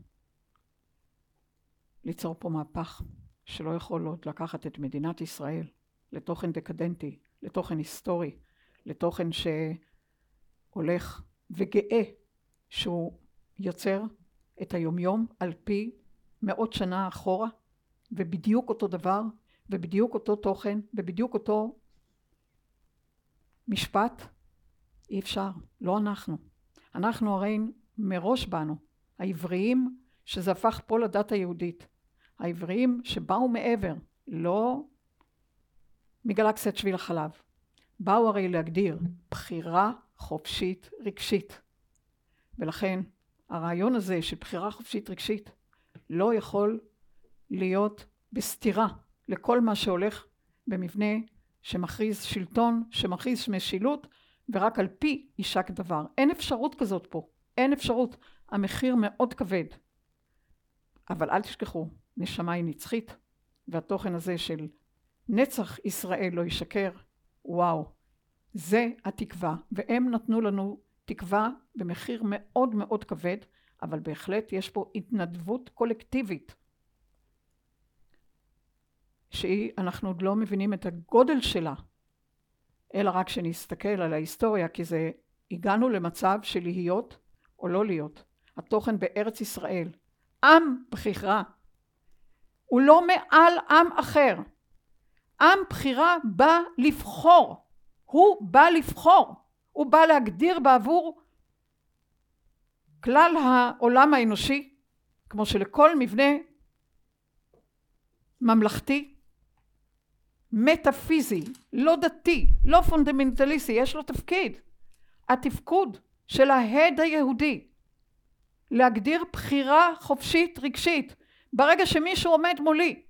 ליצור פה מהפך שלא יכול עוד לקחת את מדינת ישראל לתוכן דקדנטי, לתוכן היסטורי, לתוכן שהולך וגאה שהוא יוצר את היומיום על פי מאות שנה אחורה ובדיוק אותו דבר ובדיוק אותו תוכן ובדיוק אותו משפט, אי אפשר, לא אנחנו. אנחנו הרי מראש באנו, העבריים שזה הפך פה לדת היהודית. העבריים שבאו מעבר, לא מגלקסיית שביל החלב. באו הרי להגדיר בחירה חופשית רגשית. ולכן הרעיון הזה של בחירה חופשית רגשית לא יכול להיות בסתירה לכל מה שהולך במבנה שמכריז שלטון, שמכריז משילות, ורק על פי יישק דבר. אין אפשרות כזאת פה, אין אפשרות. המחיר מאוד כבד. אבל אל תשכחו, נשמה היא נצחית, והתוכן הזה של נצח ישראל לא ישקר, וואו, זה התקווה, והם נתנו לנו תקווה במחיר מאוד מאוד כבד, אבל בהחלט יש פה התנדבות קולקטיבית, שהיא, אנחנו עוד לא מבינים את הגודל שלה, אלא רק שנסתכל על ההיסטוריה, כי זה, הגענו למצב של להיות או לא להיות. התוכן בארץ ישראל, עם בחירה, הוא לא מעל עם אחר. עם בחירה בא לבחור, הוא בא לבחור, הוא בא להגדיר בעבור כלל העולם האנושי, כמו שלכל מבנה ממלכתי, מטאפיזי, לא דתי, לא פונדמנטליסטי, יש לו תפקיד. התפקוד של ההד היהודי להגדיר בחירה חופשית רגשית. ברגע שמישהו עומד מולי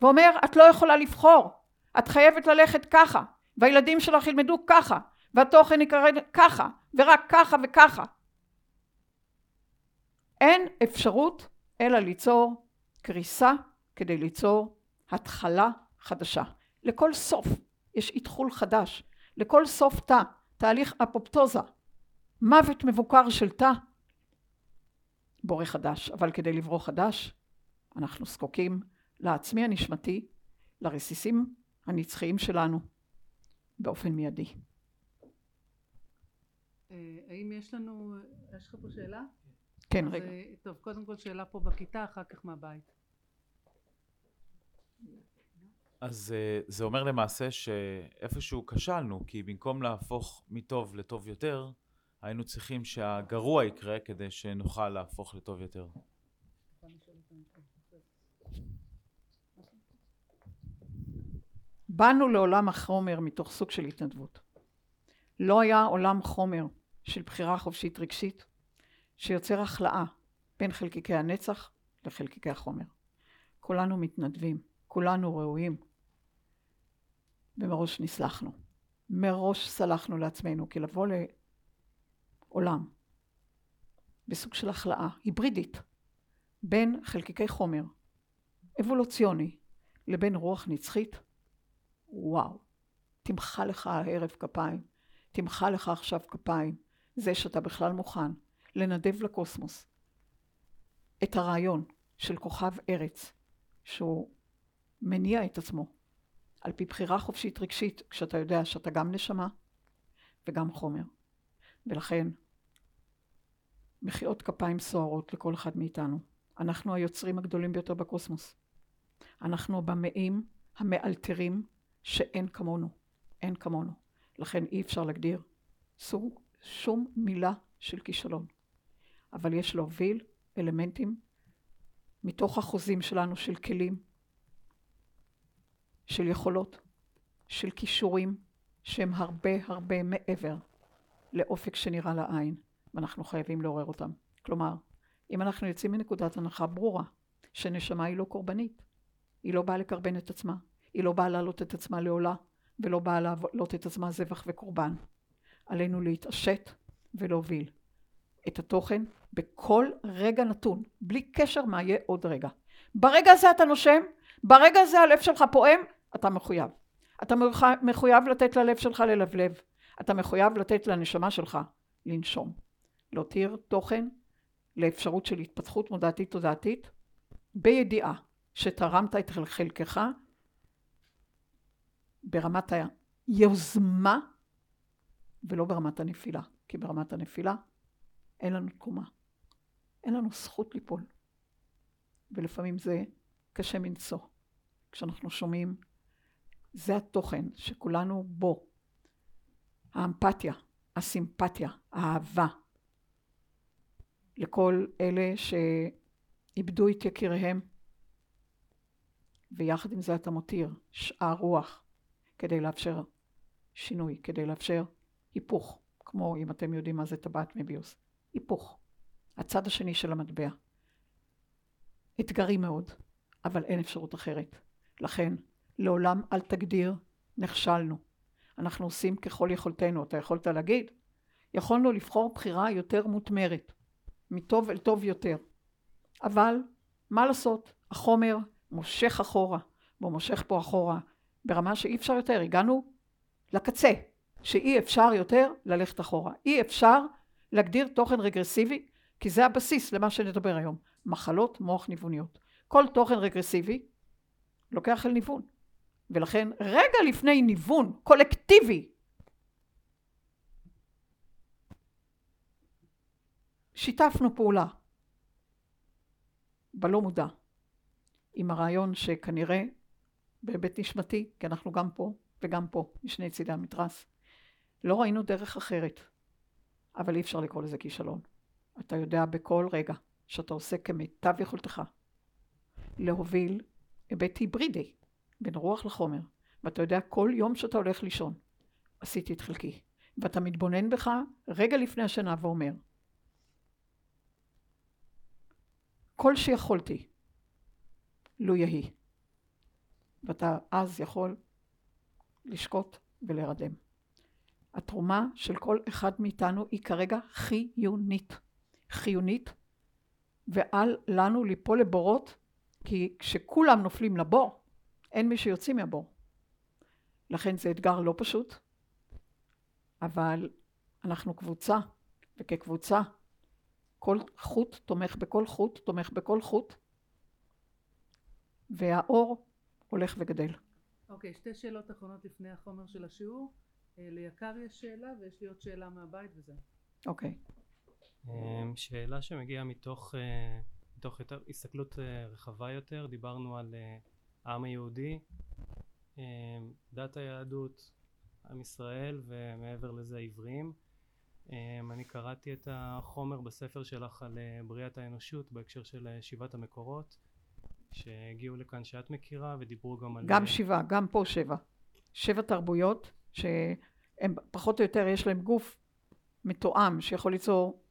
ואומר את לא יכולה לבחור, את חייבת ללכת ככה, והילדים שלך ילמדו ככה, והתוכן יקרא ככה, ורק ככה וככה. אין אפשרות אלא ליצור קריסה כדי ליצור התחלה חדשה. לכל סוף יש איתחול חדש, לכל סוף תא, תהליך אפופטוזה, מוות מבוקר של תא, בורא חדש. אבל כדי לברוא חדש, אנחנו זקוקים לעצמי הנשמתי, לרסיסים הנצחיים שלנו, באופן מיידי. אה, האם יש לנו, יש לך פה שאלה? כן, רגע. אה, טוב, קודם כל שאלה פה בכיתה, אחר כך מהבית. אז אה, זה אומר למעשה שאיפשהו כשלנו, כי במקום להפוך מטוב לטוב יותר, היינו צריכים שהגרוע יקרה כדי שנוכל להפוך לטוב יותר. באנו לעולם החומר מתוך סוג של התנדבות. לא היה עולם חומר של בחירה חופשית רגשית שיוצר החלאה בין חלקיקי הנצח לחלקיקי החומר. כולנו מתנדבים, כולנו ראויים, ומראש נסלחנו. מראש סלחנו לעצמנו, כי לבוא לעולם בסוג של החלאה היברידית בין חלקיקי חומר אבולוציוני לבין רוח נצחית, וואו, תמחא לך הערב כפיים, תמחא לך עכשיו כפיים, זה שאתה בכלל מוכן לנדב לקוסמוס את הרעיון של כוכב ארץ, שהוא מניע את עצמו על פי בחירה חופשית רגשית, כשאתה יודע שאתה גם נשמה וגם חומר. ולכן, מחיאות כפיים סוערות לכל אחד מאיתנו. אנחנו היוצרים הגדולים ביותר בקוסמוס. אנחנו הבמאים המאלתרים שאין כמונו. אין כמונו. לכן אי אפשר להגדיר סוג, שום מילה של כישלון. אבל יש להוביל אלמנטים מתוך החוזים שלנו של כלים, של יכולות, של כישורים, שהם הרבה הרבה מעבר לאופק שנראה לעין, ואנחנו חייבים לעורר אותם. כלומר, אם אנחנו יוצאים מנקודת הנחה ברורה, שנשמה היא לא קורבנית, היא לא באה לקרבן את עצמה, היא לא באה להעלות את עצמה לעולה, ולא באה להעלות את עצמה זבח וקורבן. עלינו להתעשת ולהוביל את התוכן בכל רגע נתון, בלי קשר מה יהיה עוד רגע. ברגע הזה אתה נושם, ברגע הזה הלב שלך פועם, אתה מחויב. אתה מחויב לתת ללב שלך ללבלב. אתה מחויב לתת לנשמה שלך לנשום. להותיר תוכן לאפשרות של התפתחות מודעתית תודעתית, בידיעה שתרמת את חלקך ברמת היוזמה ולא ברמת הנפילה. כי ברמת הנפילה אין לנו תקומה. אין לנו זכות ליפול. ולפעמים זה קשה מנשוא. כשאנחנו שומעים, זה התוכן שכולנו בו. האמפתיה, הסימפתיה, האהבה לכל אלה שאיבדו את יקיריהם, ויחד עם זה אתה מותיר שאר רוח כדי לאפשר שינוי, כדי לאפשר היפוך, כמו אם אתם יודעים מה זה טבעת מביוס, היפוך, הצד השני של המטבע. אתגרי מאוד, אבל אין אפשרות אחרת. לכן, לעולם אל תגדיר, נכשלנו. אנחנו עושים ככל יכולתנו. אתה יכולת להגיד, יכולנו לבחור בחירה יותר מותמרת, מטוב אל טוב יותר. אבל, מה לעשות, החומר מושך אחורה, והוא מושך פה אחורה, ברמה שאי אפשר יותר. הגענו לקצה, שאי אפשר יותר ללכת אחורה. אי אפשר להגדיר תוכן רגרסיבי, כי זה הבסיס למה שנדבר היום. מחלות מוח ניווניות. כל תוכן רגרסיבי לוקח אל ניוון. ולכן רגע לפני ניוון קולקטיבי שיתפנו פעולה. בלא מודע. עם הרעיון שכנראה בהיבט נשמתי, כי אנחנו גם פה וגם פה, משני צידי המתרס, לא ראינו דרך אחרת, אבל אי אפשר לקרוא לזה כישלון. אתה יודע בכל רגע שאתה עושה כמיטב יכולתך להוביל היבט היברידי בין רוח לחומר, ואתה יודע כל יום שאתה הולך לישון, עשיתי את חלקי, ואתה מתבונן בך רגע לפני השנה ואומר, כל שיכולתי, לו יהי. ואתה אז יכול לשקוט ולהרדם. התרומה של כל אחד מאיתנו היא כרגע חיונית. חיונית, ואל לנו ליפול לבורות, כי כשכולם נופלים לבור, אין מי שיוצאים מהבור. לכן זה אתגר לא פשוט, אבל אנחנו קבוצה, וכקבוצה כל חוט תומך בכל חוט, תומך בכל חוט, והאור הולך וגדל. אוקיי, okay, שתי שאלות אחרונות לפני החומר של השיעור. אה, ליקר יש שאלה ויש לי עוד שאלה מהבית וזה. אוקיי. Okay. אמ, שאלה שמגיעה מתוך, אה, מתוך יותר, הסתכלות אה, רחבה יותר, דיברנו על העם היהודי, אמ, דת היהדות, עם ישראל ומעבר לזה עבריים. אמ, אני קראתי את החומר בספר שלך על בריאת האנושות בהקשר של שיבת המקורות. שהגיעו לכאן שאת מכירה ודיברו גם על... גם שבעה, גם פה שבע. שבע תרבויות שהם פחות או יותר יש להם גוף מתואם שיכול ליצור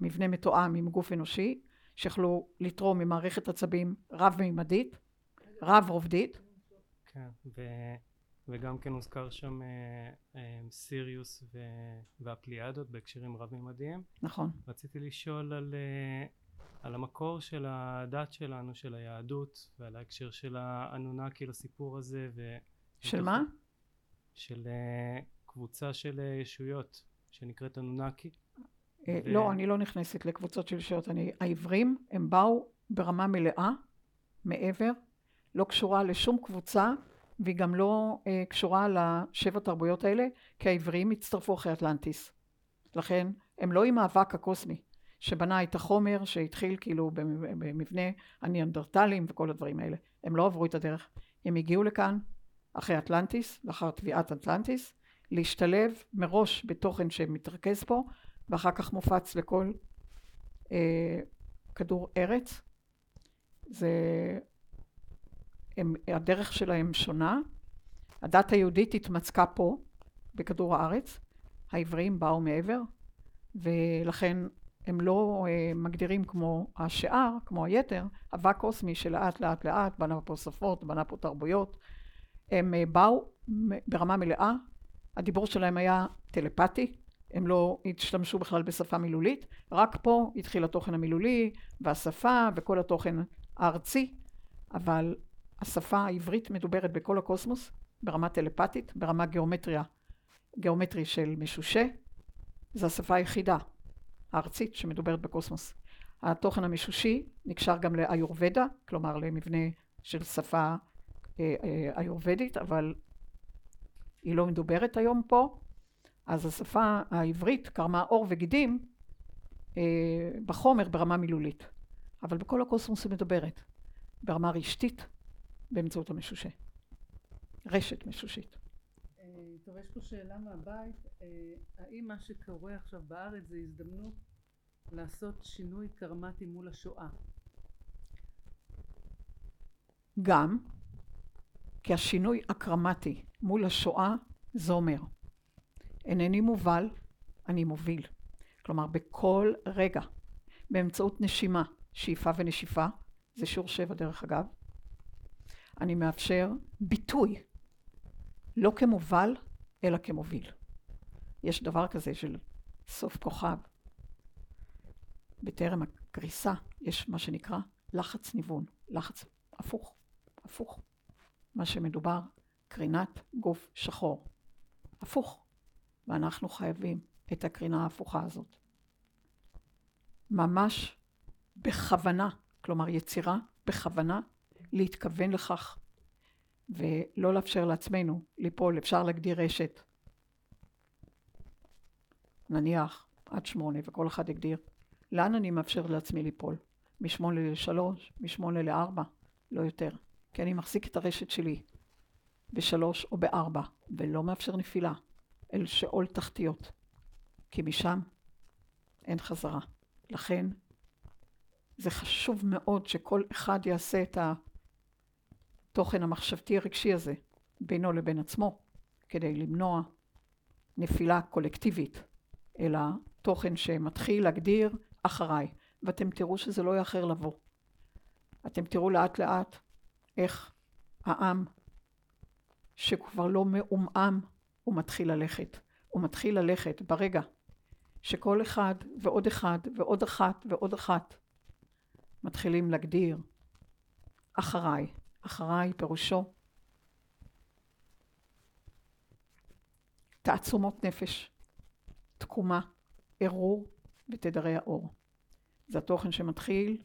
מבנה מתואם עם גוף אנושי, שיכולו לתרום ממערכת עצבים רב-מימדית, רב-רובדית. כן, ו... וגם כן הוזכר שם אה, אה, סיריוס ו... והפליאדות בהקשרים רב-מימדיים. נכון. רציתי לשאול על אה, על המקור של הדת שלנו, של היהדות, ועל ההקשר של האנונקי לסיפור הזה. ו... של מה? של קבוצה של ישויות שנקראת אנונקי. Uh, ו... לא, אני לא נכנסת לקבוצות של ישויות. אני, העברים, הם באו ברמה מלאה, מעבר, לא קשורה לשום קבוצה, והיא גם לא uh, קשורה לשבע תרבויות האלה, כי העברים הצטרפו אחרי אטלנטיס. לכן, הם לא עם האבק הקוסמי. שבנה את החומר שהתחיל כאילו במבנה הניאנדרטלים וכל הדברים האלה. הם לא עברו את הדרך. הם הגיעו לכאן אחרי אטלנטיס, לאחר תביעת אטלנטיס, להשתלב מראש בתוכן שמתרכז פה, ואחר כך מופץ לכל אה, כדור ארץ. זה... הם, הדרך שלהם שונה. הדת היהודית התמצקה פה, בכדור הארץ. העבריים באו מעבר, ולכן הם לא אה, מגדירים כמו השאר, כמו היתר, אבק קוסמי שלאט לאט לאט בנה פה שפות, בנה פה תרבויות. הם אה, באו ברמה מלאה, הדיבור שלהם היה טלפתי, הם לא השתמשו בכלל בשפה מילולית, רק פה התחיל התוכן המילולי והשפה וכל התוכן הארצי, אבל השפה העברית מדוברת בכל הקוסמוס, ברמה טלפתית, ברמה גיאומטריה, גיאומטרי של משושה, זו השפה היחידה הארצית שמדוברת בקוסמוס. התוכן המשושי נקשר גם לאיורבדה, כלומר למבנה של שפה אה, אה, איורבדית, אבל היא לא מדוברת היום פה, אז השפה העברית קרמה עור וגידים אה, בחומר ברמה מילולית, אבל בכל הקוסמוס היא מדוברת. ברמה רשתית באמצעות המשושה. רשת משושית. טוב, יש פה שאלה מהבית, אה, האם מה שקורה עכשיו בארץ זה הזדמנות לעשות שינוי קרמטי מול השואה? גם, כי השינוי הקרמטי מול השואה זה אומר, אינני מובל, אני מוביל. כלומר, בכל רגע, באמצעות נשימה, שאיפה ונשיפה, זה שיעור שבע דרך אגב, אני מאפשר ביטוי, לא כמובל, אלא כמוביל. יש דבר כזה של סוף כוכב. בטרם הקריסה יש מה שנקרא לחץ ניוון, לחץ הפוך, הפוך. מה שמדובר, קרינת גוף שחור. הפוך. ואנחנו חייבים את הקרינה ההפוכה הזאת. ממש בכוונה, כלומר יצירה בכוונה, להתכוון לכך ולא לאפשר לעצמנו ליפול. אפשר להגדיר רשת, נניח עד שמונה, וכל אחד יגדיר לאן אני מאפשר לעצמי ליפול. משמונה לשלוש, משמונה לארבע, לא יותר. כי אני מחזיק את הרשת שלי בשלוש או בארבע, ולא מאפשר נפילה אל שאול תחתיות, כי משם אין חזרה. לכן זה חשוב מאוד שכל אחד יעשה את התוכן המחשבתי הרגשי הזה בינו לבין עצמו, כדי למנוע נפילה קולקטיבית, אלא תוכן שמתחיל להגדיר אחריי, ואתם תראו שזה לא יאחר לבוא. אתם תראו לאט לאט איך העם שכבר לא מעומעם, הוא מתחיל ללכת. הוא מתחיל ללכת ברגע שכל אחד ועוד אחד ועוד אחת ועוד אחת מתחילים להגדיר אחריי. אחריי פירושו תעצומות נפש, תקומה, ערעור ותדרי האור. זה התוכן שמתחיל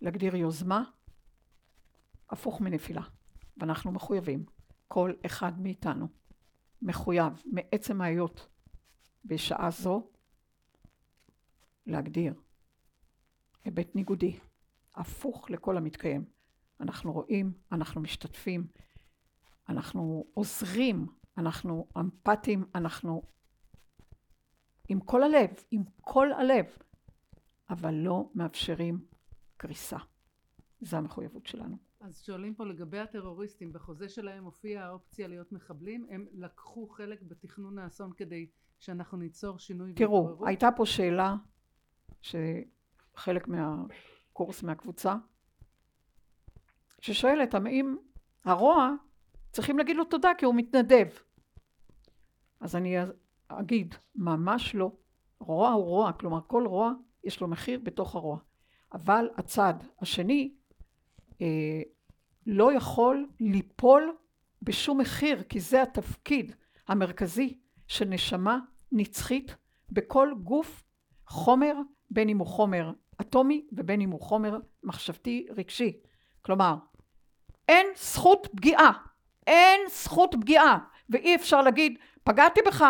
להגדיר יוזמה הפוך מנפילה. ואנחנו מחויבים, כל אחד מאיתנו מחויב מעצם ההיות בשעה זו להגדיר היבט ניגודי, הפוך לכל המתקיים. אנחנו רואים, אנחנו משתתפים, אנחנו עוזרים, אנחנו אמפתיים, אנחנו עם כל הלב, עם כל הלב, אבל לא מאפשרים קריסה. זו המחויבות שלנו. אז שואלים פה לגבי הטרוריסטים, בחוזה שלהם הופיעה האופציה להיות מחבלים, הם לקחו חלק בתכנון האסון כדי שאנחנו ניצור שינוי תראו, והתעוררות? הייתה פה שאלה שחלק מהקורס מהקבוצה, ששואלת האם הרוע צריכים להגיד לו תודה כי הוא מתנדב. אז אני אגיד, ממש לא. רוע הוא רוע, כלומר כל רוע יש לו מחיר בתוך הרוע. אבל הצד השני אה, לא יכול ליפול בשום מחיר, כי זה התפקיד המרכזי של נשמה נצחית בכל גוף חומר, בין אם הוא חומר אטומי ובין אם הוא חומר מחשבתי רגשי. כלומר, אין זכות פגיעה, אין זכות פגיעה, ואי אפשר להגיד, פגעתי בך,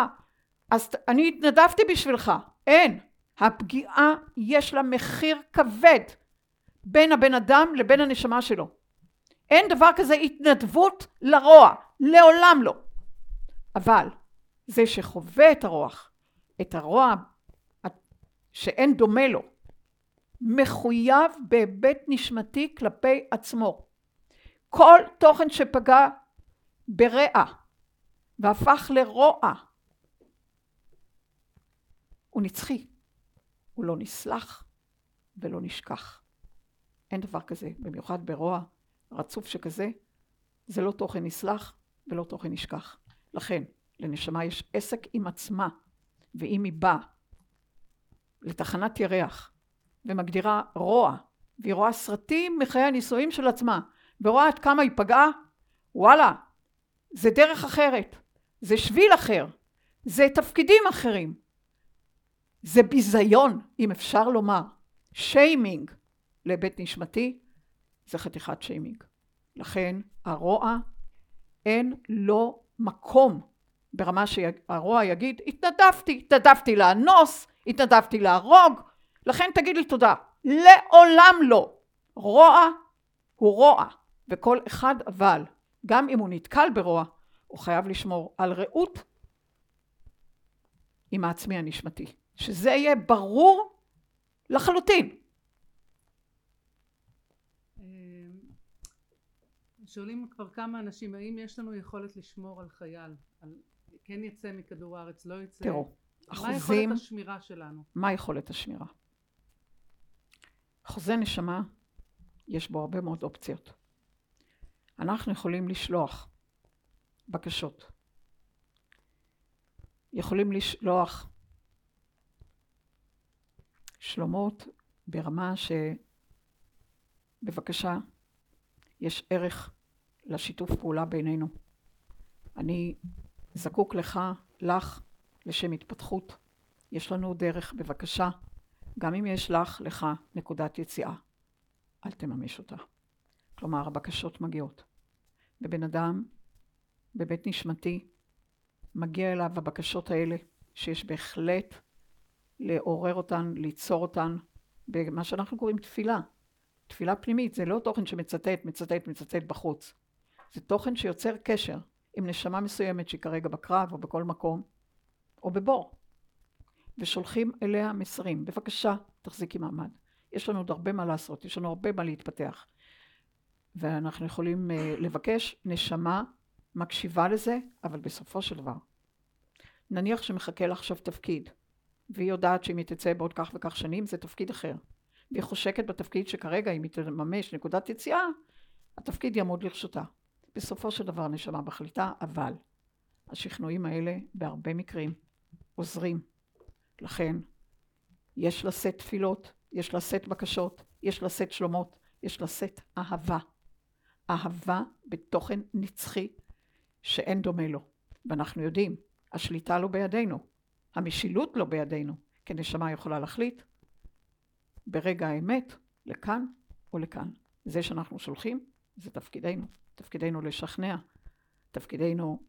אז אני התנדבתי בשבילך. אין. הפגיעה יש לה מחיר כבד בין הבן אדם לבין הנשמה שלו. אין דבר כזה התנדבות לרוע, לעולם לא. אבל זה שחווה את הרוח, את הרוע שאין דומה לו, מחויב בהיבט נשמתי כלפי עצמו. כל תוכן שפגע ברע והפך לרוע הוא נצחי, הוא לא נסלח ולא נשכח. אין דבר כזה, במיוחד ברוע רצוף שכזה, זה לא תוכן נסלח ולא תוכן נשכח. לכן, לנשמה יש עסק עם עצמה, ואם היא באה לתחנת ירח ומגדירה רוע, והיא רואה סרטים מחיי הנישואים של עצמה, ורואה עד כמה היא פגעה, וואלה, זה דרך אחרת, זה שביל אחר, זה תפקידים אחרים, זה ביזיון, אם אפשר לומר, שיימינג לבית נשמתי, זה חתיכת שיימינג. לכן הרוע אין לו מקום ברמה שהרוע יגיד, התנדבתי, התנדבתי לאנוס, התנדבתי להרוג, לכן תגיד לי תודה. לעולם לא. רוע הוא רוע, וכל אחד אבל, גם אם הוא נתקל ברוע, הוא חייב לשמור על רעות עם העצמי הנשמתי. שזה יהיה ברור לחלוטין. אה, שואלים כבר כמה אנשים, האם יש לנו יכולת לשמור על חייל? על כן יצא מכדור הארץ, לא יצא? תראו, מה אחוזים, יכולת השמירה שלנו? מה יכולת השמירה? חוזה נשמה, יש בו הרבה מאוד אופציות. אנחנו יכולים לשלוח בקשות. יכולים לשלוח שלומות ברמה שבבקשה, יש ערך לשיתוף פעולה בינינו. אני זקוק לך, לך, לשם התפתחות. יש לנו דרך, בבקשה, גם אם יש לך, לך, נקודת יציאה, אל תממש אותה. כלומר, הבקשות מגיעות. ובן אדם, בבית נשמתי, מגיע אליו הבקשות האלה, שיש בהחלט לעורר אותן, ליצור אותן, במה שאנחנו קוראים תפילה. תפילה פנימית, זה לא תוכן שמצטט, מצטט, מצטט בחוץ. זה תוכן שיוצר קשר עם נשמה מסוימת שהיא כרגע בקרב או בכל מקום, או בבור. ושולחים אליה מסרים. בבקשה, תחזיקי מעמד. יש לנו עוד הרבה מה לעשות, יש לנו הרבה מה להתפתח. ואנחנו יכולים uh, לבקש, נשמה מקשיבה לזה, אבל בסופו של דבר, נניח שמחכה לה עכשיו תפקיד, והיא יודעת שאם היא תצא בעוד כך וכך שנים זה תפקיד אחר. והיא חושקת בתפקיד שכרגע אם היא תממש נקודת יציאה, התפקיד יעמוד לרשותה. בסופו של דבר נשמה מחליטה, אבל השכנועים האלה בהרבה מקרים עוזרים. לכן יש לשאת תפילות, יש לשאת בקשות, יש לשאת שלומות, יש לשאת אהבה. אהבה בתוכן נצחי שאין דומה לו. ואנחנו יודעים, השליטה לא בידינו, המשילות לא בידינו, כי נשמה יכולה להחליט ברגע האמת לכאן או לכאן. זה שאנחנו שולחים, זה תפקידנו. תפקידנו לשכנע, תפקידנו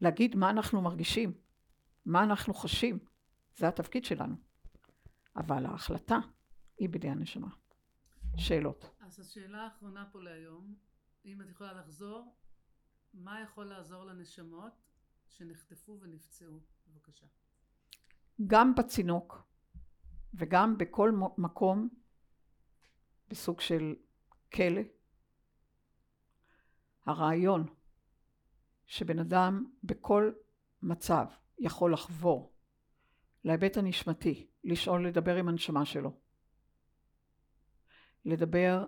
להגיד מה אנחנו מרגישים, מה אנחנו חשים, זה התפקיד שלנו. אבל ההחלטה היא בידי הנשמה. שאלות. אז השאלה האחרונה פה להיום, אם את יכולה לחזור, מה יכול לעזור לנשמות שנחטפו ונפצעו? בבקשה. גם בצינוק וגם בכל מקום בסוג של כלא, הרעיון שבן אדם בכל מצב יכול לחבור להיבט הנשמתי, לשאול לדבר עם הנשמה שלו, לדבר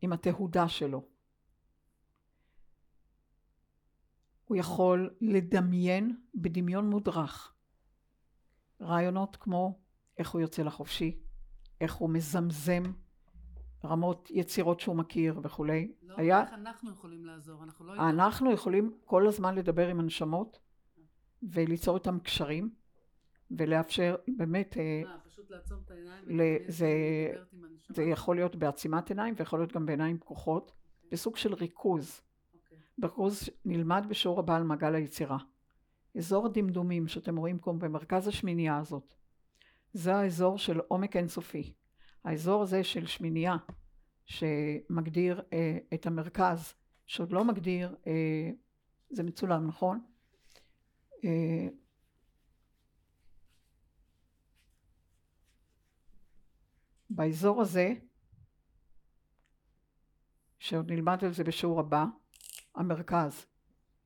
עם התהודה שלו. הוא יכול לדמיין בדמיון מודרך רעיונות כמו איך הוא יוצא לחופשי, איך הוא מזמזם רמות יצירות שהוא מכיר וכולי. לא, היה... איך אנחנו יכולים לעזור? אנחנו לא... אנחנו יכולים כל הזמן לדבר עם הנשמות וליצור איתם קשרים ולאפשר באמת... אה, מה, פשוט לעצום את העיניים? זה, זה יכול להיות בעצימת עיניים ויכול להיות גם בעיניים פקוחות, okay. בסוג של ריכוז. Okay. ריכוז נלמד בשיעור הבא על מעגל היצירה. אזור הדמדומים שאתם רואים פה במרכז השמינייה הזאת, זה האזור של עומק אינסופי. האזור הזה של שמינייה שמגדיר אה, את המרכז, שעוד לא מגדיר, אה, זה מצולם נכון? אה, באזור הזה, שעוד נלמד על זה בשיעור הבא, המרכז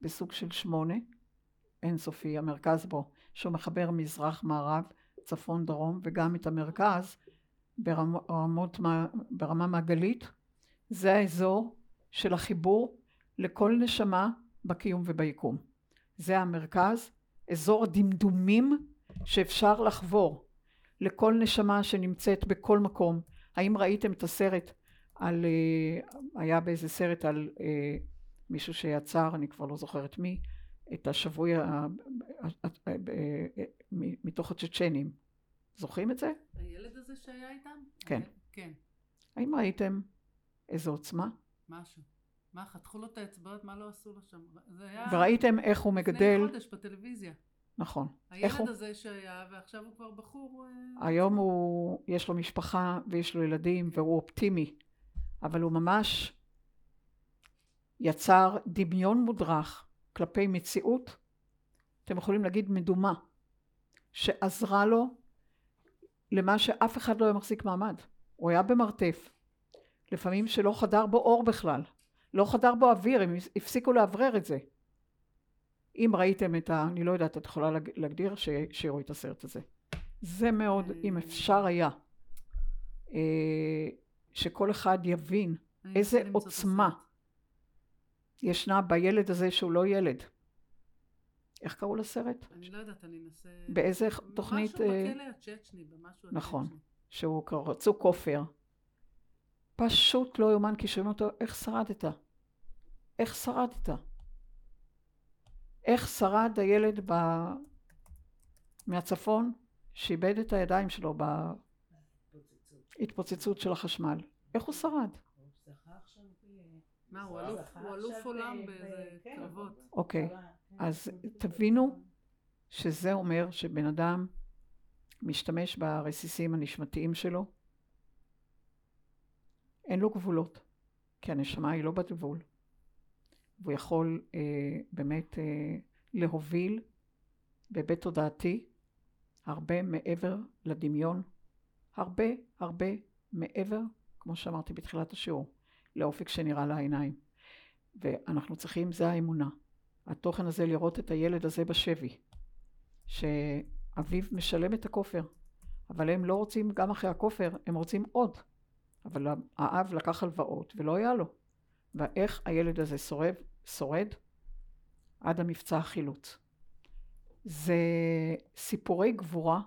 בסוג של שמונה, אינסופי, המרכז בו, שהוא מחבר מזרח מערב, צפון דרום, וגם את המרכז ברמות, ברמה מעגלית, זה האזור של החיבור לכל נשמה בקיום וביקום. זה המרכז, אזור הדמדומים שאפשר לחבור לכל נשמה שנמצאת בכל מקום. האם ראיתם את הסרט על, אה, היה באיזה סרט על אה, מישהו שיצר, אני כבר לא זוכרת מי, את השבוי מתוך הצ'צ'נים. זוכרים את זה? הילד הזה שהיה איתם? כן. כן. האם ראיתם איזו עוצמה? משהו. מה, חתכו לו את האצבעות? מה לא עשו לו שם? זה היה... וראיתם איך הוא מגדל... לפני חודש בטלוויזיה. נכון. הילד הוא... הזה שהיה, ועכשיו הוא כבר בחור... אה, היום הוא, יש לו משפחה ויש לו ילדים והוא אופטימי, אבל הוא ממש יצר דמיון מודרך כלפי מציאות, אתם יכולים להגיד מדומה, שעזרה לו למה שאף אחד לא היה מחזיק מעמד. הוא היה במרתף, לפעמים שלא חדר בו אור בכלל, לא חדר בו אוויר, הם הפסיקו לאוורר את זה. אם ראיתם את ה... אני לא יודעת, את יכולה להגדיר. שיראו את הסרט הזה. זה מאוד, אם אפשר היה, אה, שכל אחד יבין איזה עוצמה ישנה בילד הזה שהוא לא ילד. איך קראו לסרט? אני לא יודעת, אני אנסה... באיזה תוכנית... משהו אה, בכלא הצ'צ'ני, במשהו הצ'צ'ני. נכון, שהוא רצו כופר. פשוט לא יאומן כי שומעים אותו, איך שרדת? איך שרדת? איך שרד הילד ב... מהצפון שאיבד את הידיים שלו בהתפוצצות של החשמל? איך הוא שרד? מה, הוא אלוף עולם באיזה כן. קרבות. אוקיי, אז תבינו שזה אומר שבן אדם משתמש ברסיסים הנשמתיים שלו, אין לו גבולות, כי הנשמה היא לא בת גבול. והוא יכול אה, באמת אה, להוביל בהיבט תודעתי הרבה מעבר לדמיון, הרבה הרבה מעבר, כמו שאמרתי בתחילת השיעור, לאופק שנראה לעיניים. ואנחנו צריכים, זה האמונה. התוכן הזה לראות את הילד הזה בשבי, שאביו משלם את הכופר, אבל הם לא רוצים גם אחרי הכופר, הם רוצים עוד. אבל האב לקח הלוואות ולא היה לו. ואיך הילד הזה שורד, שורד עד המבצע החילוץ. זה סיפורי גבורה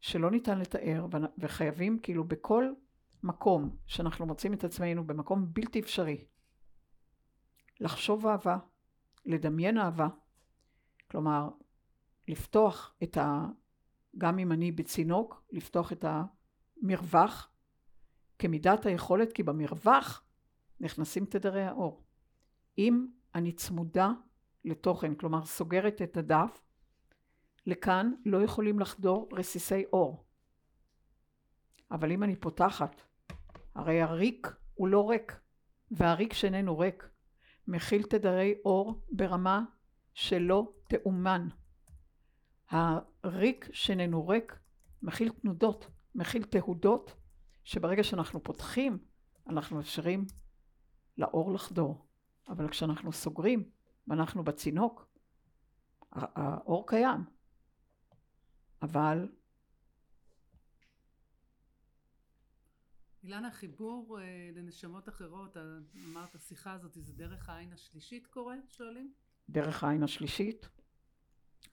שלא ניתן לתאר וחייבים כאילו בכל מקום שאנחנו מוצאים את עצמנו במקום בלתי אפשרי לחשוב אהבה, לדמיין אהבה, כלומר לפתוח את ה... גם אם אני בצינוק, לפתוח את המרווח כמידת היכולת, כי במרווח נכנסים תדרי האור. אם אני צמודה לתוכן, כלומר סוגרת את הדף, לכאן לא יכולים לחדור רסיסי אור. אבל אם אני פותחת, הרי הריק הוא לא ריק, והריק שאיננו ריק מכיל תדרי אור ברמה שלא תאומן. הריק שאיננו ריק מכיל תנודות, מכיל תהודות, שברגע שאנחנו פותחים, אנחנו מאפשרים לאור לחדור. אבל כשאנחנו סוגרים ואנחנו בצינוק, האור קיים, אבל... אילנה, חיבור אה, לנשמות אחרות, אמרת השיחה הזאת, זה דרך העין השלישית קורה, שואלים? דרך העין השלישית,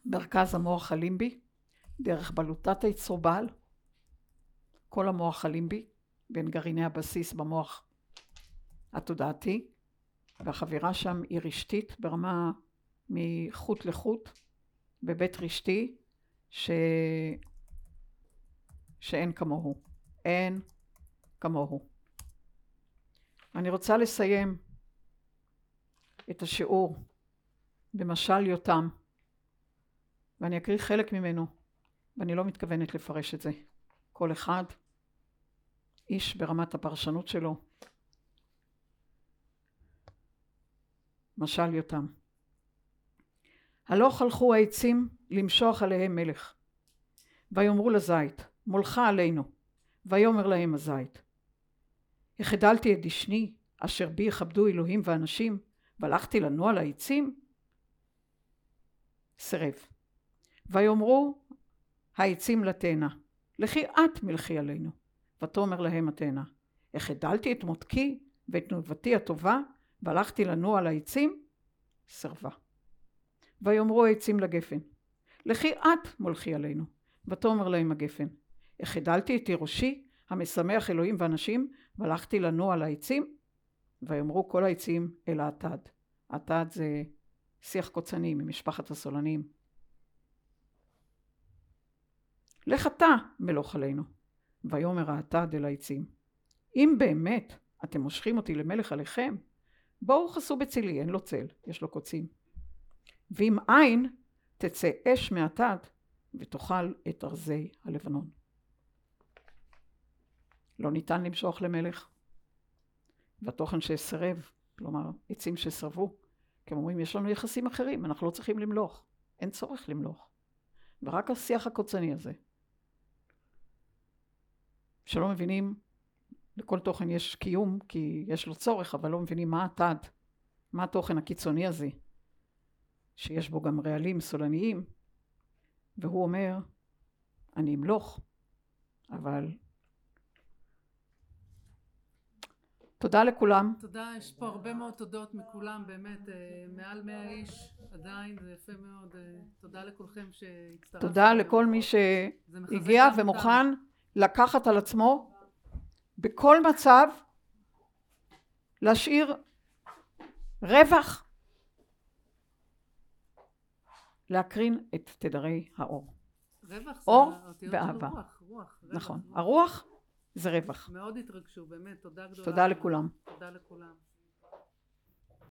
מרכז המוח הלימבי, דרך בלוטת היצרובל, כל המוח הלימבי, בין גרעיני הבסיס במוח התודעתי, והחבירה שם היא רשתית ברמה מחוט לחוט, בבית רשתי, ש... שאין כמוהו. אין כמוהו. אני רוצה לסיים את השיעור במשל יותם, ואני אקריא חלק ממנו, ואני לא מתכוונת לפרש את זה. כל אחד, איש ברמת הפרשנות שלו, משל יותם. הלוך הלכו העצים למשוח עליהם מלך. ויאמרו לזית, מולך עלינו. ויאמר להם הזית, החדלתי את דשני, אשר בי יכבדו אלוהים ואנשים, והלכתי לנוע לעצים? סירב. ויאמרו העצים לתאנה, לכי את מלכי עלינו. ותאמר להם התאנה, החדלתי את מותקי ואת תנובתי הטובה, והלכתי לנוע לעצים? סירבה. ויאמרו העצים לגפן, לכי את מולכי עלינו. ותאמר להם הגפן, החדלתי את תירושי המשמח אלוהים ואנשים, והלכתי לנוע לעצים? ויאמרו כל העצים אל האטד. האטד זה שיח קוצני ממשפחת הסולנים. לך אתה מלוך עלינו. ויאמר האטד אל העצים, אם באמת אתם מושכים אותי למלך עליכם, בואו חסו בצילי, אין לו צל, יש לו קוצים. ואם אין, תצא אש מהתד ותאכל את ארזי הלבנון. לא ניתן למשוך למלך. והתוכן שסירב כלומר עצים שסרבו, כי הם אומרים יש לנו יחסים אחרים, אנחנו לא צריכים למלוך, אין צורך למלוך. ורק השיח הקוצני הזה, שלא מבינים, לכל תוכן יש קיום כי יש לו צורך, אבל לא מבינים מה התד, מה התוכן הקיצוני הזה, שיש בו גם רעלים סולניים, והוא אומר, אני אמלוך, אבל תודה לכולם. תודה, יש פה הרבה מאוד תודות מכולם, באמת, אה, מעל מאה איש עדיין, זה יפה מאוד. אה, תודה לכולכם שהצטרפתם. תודה לכל מי שהגיע ומוכן לקחת על עצמו בכל מצב להשאיר רווח להקרין את תדרי האור. רווח זה אור של ואהבה. רוח, רוח, רווח, נכון. רוח. הרוח זה רווח. מאוד התרגשו, באמת, תודה גדולה. תודה לכולם. תודה לכולם.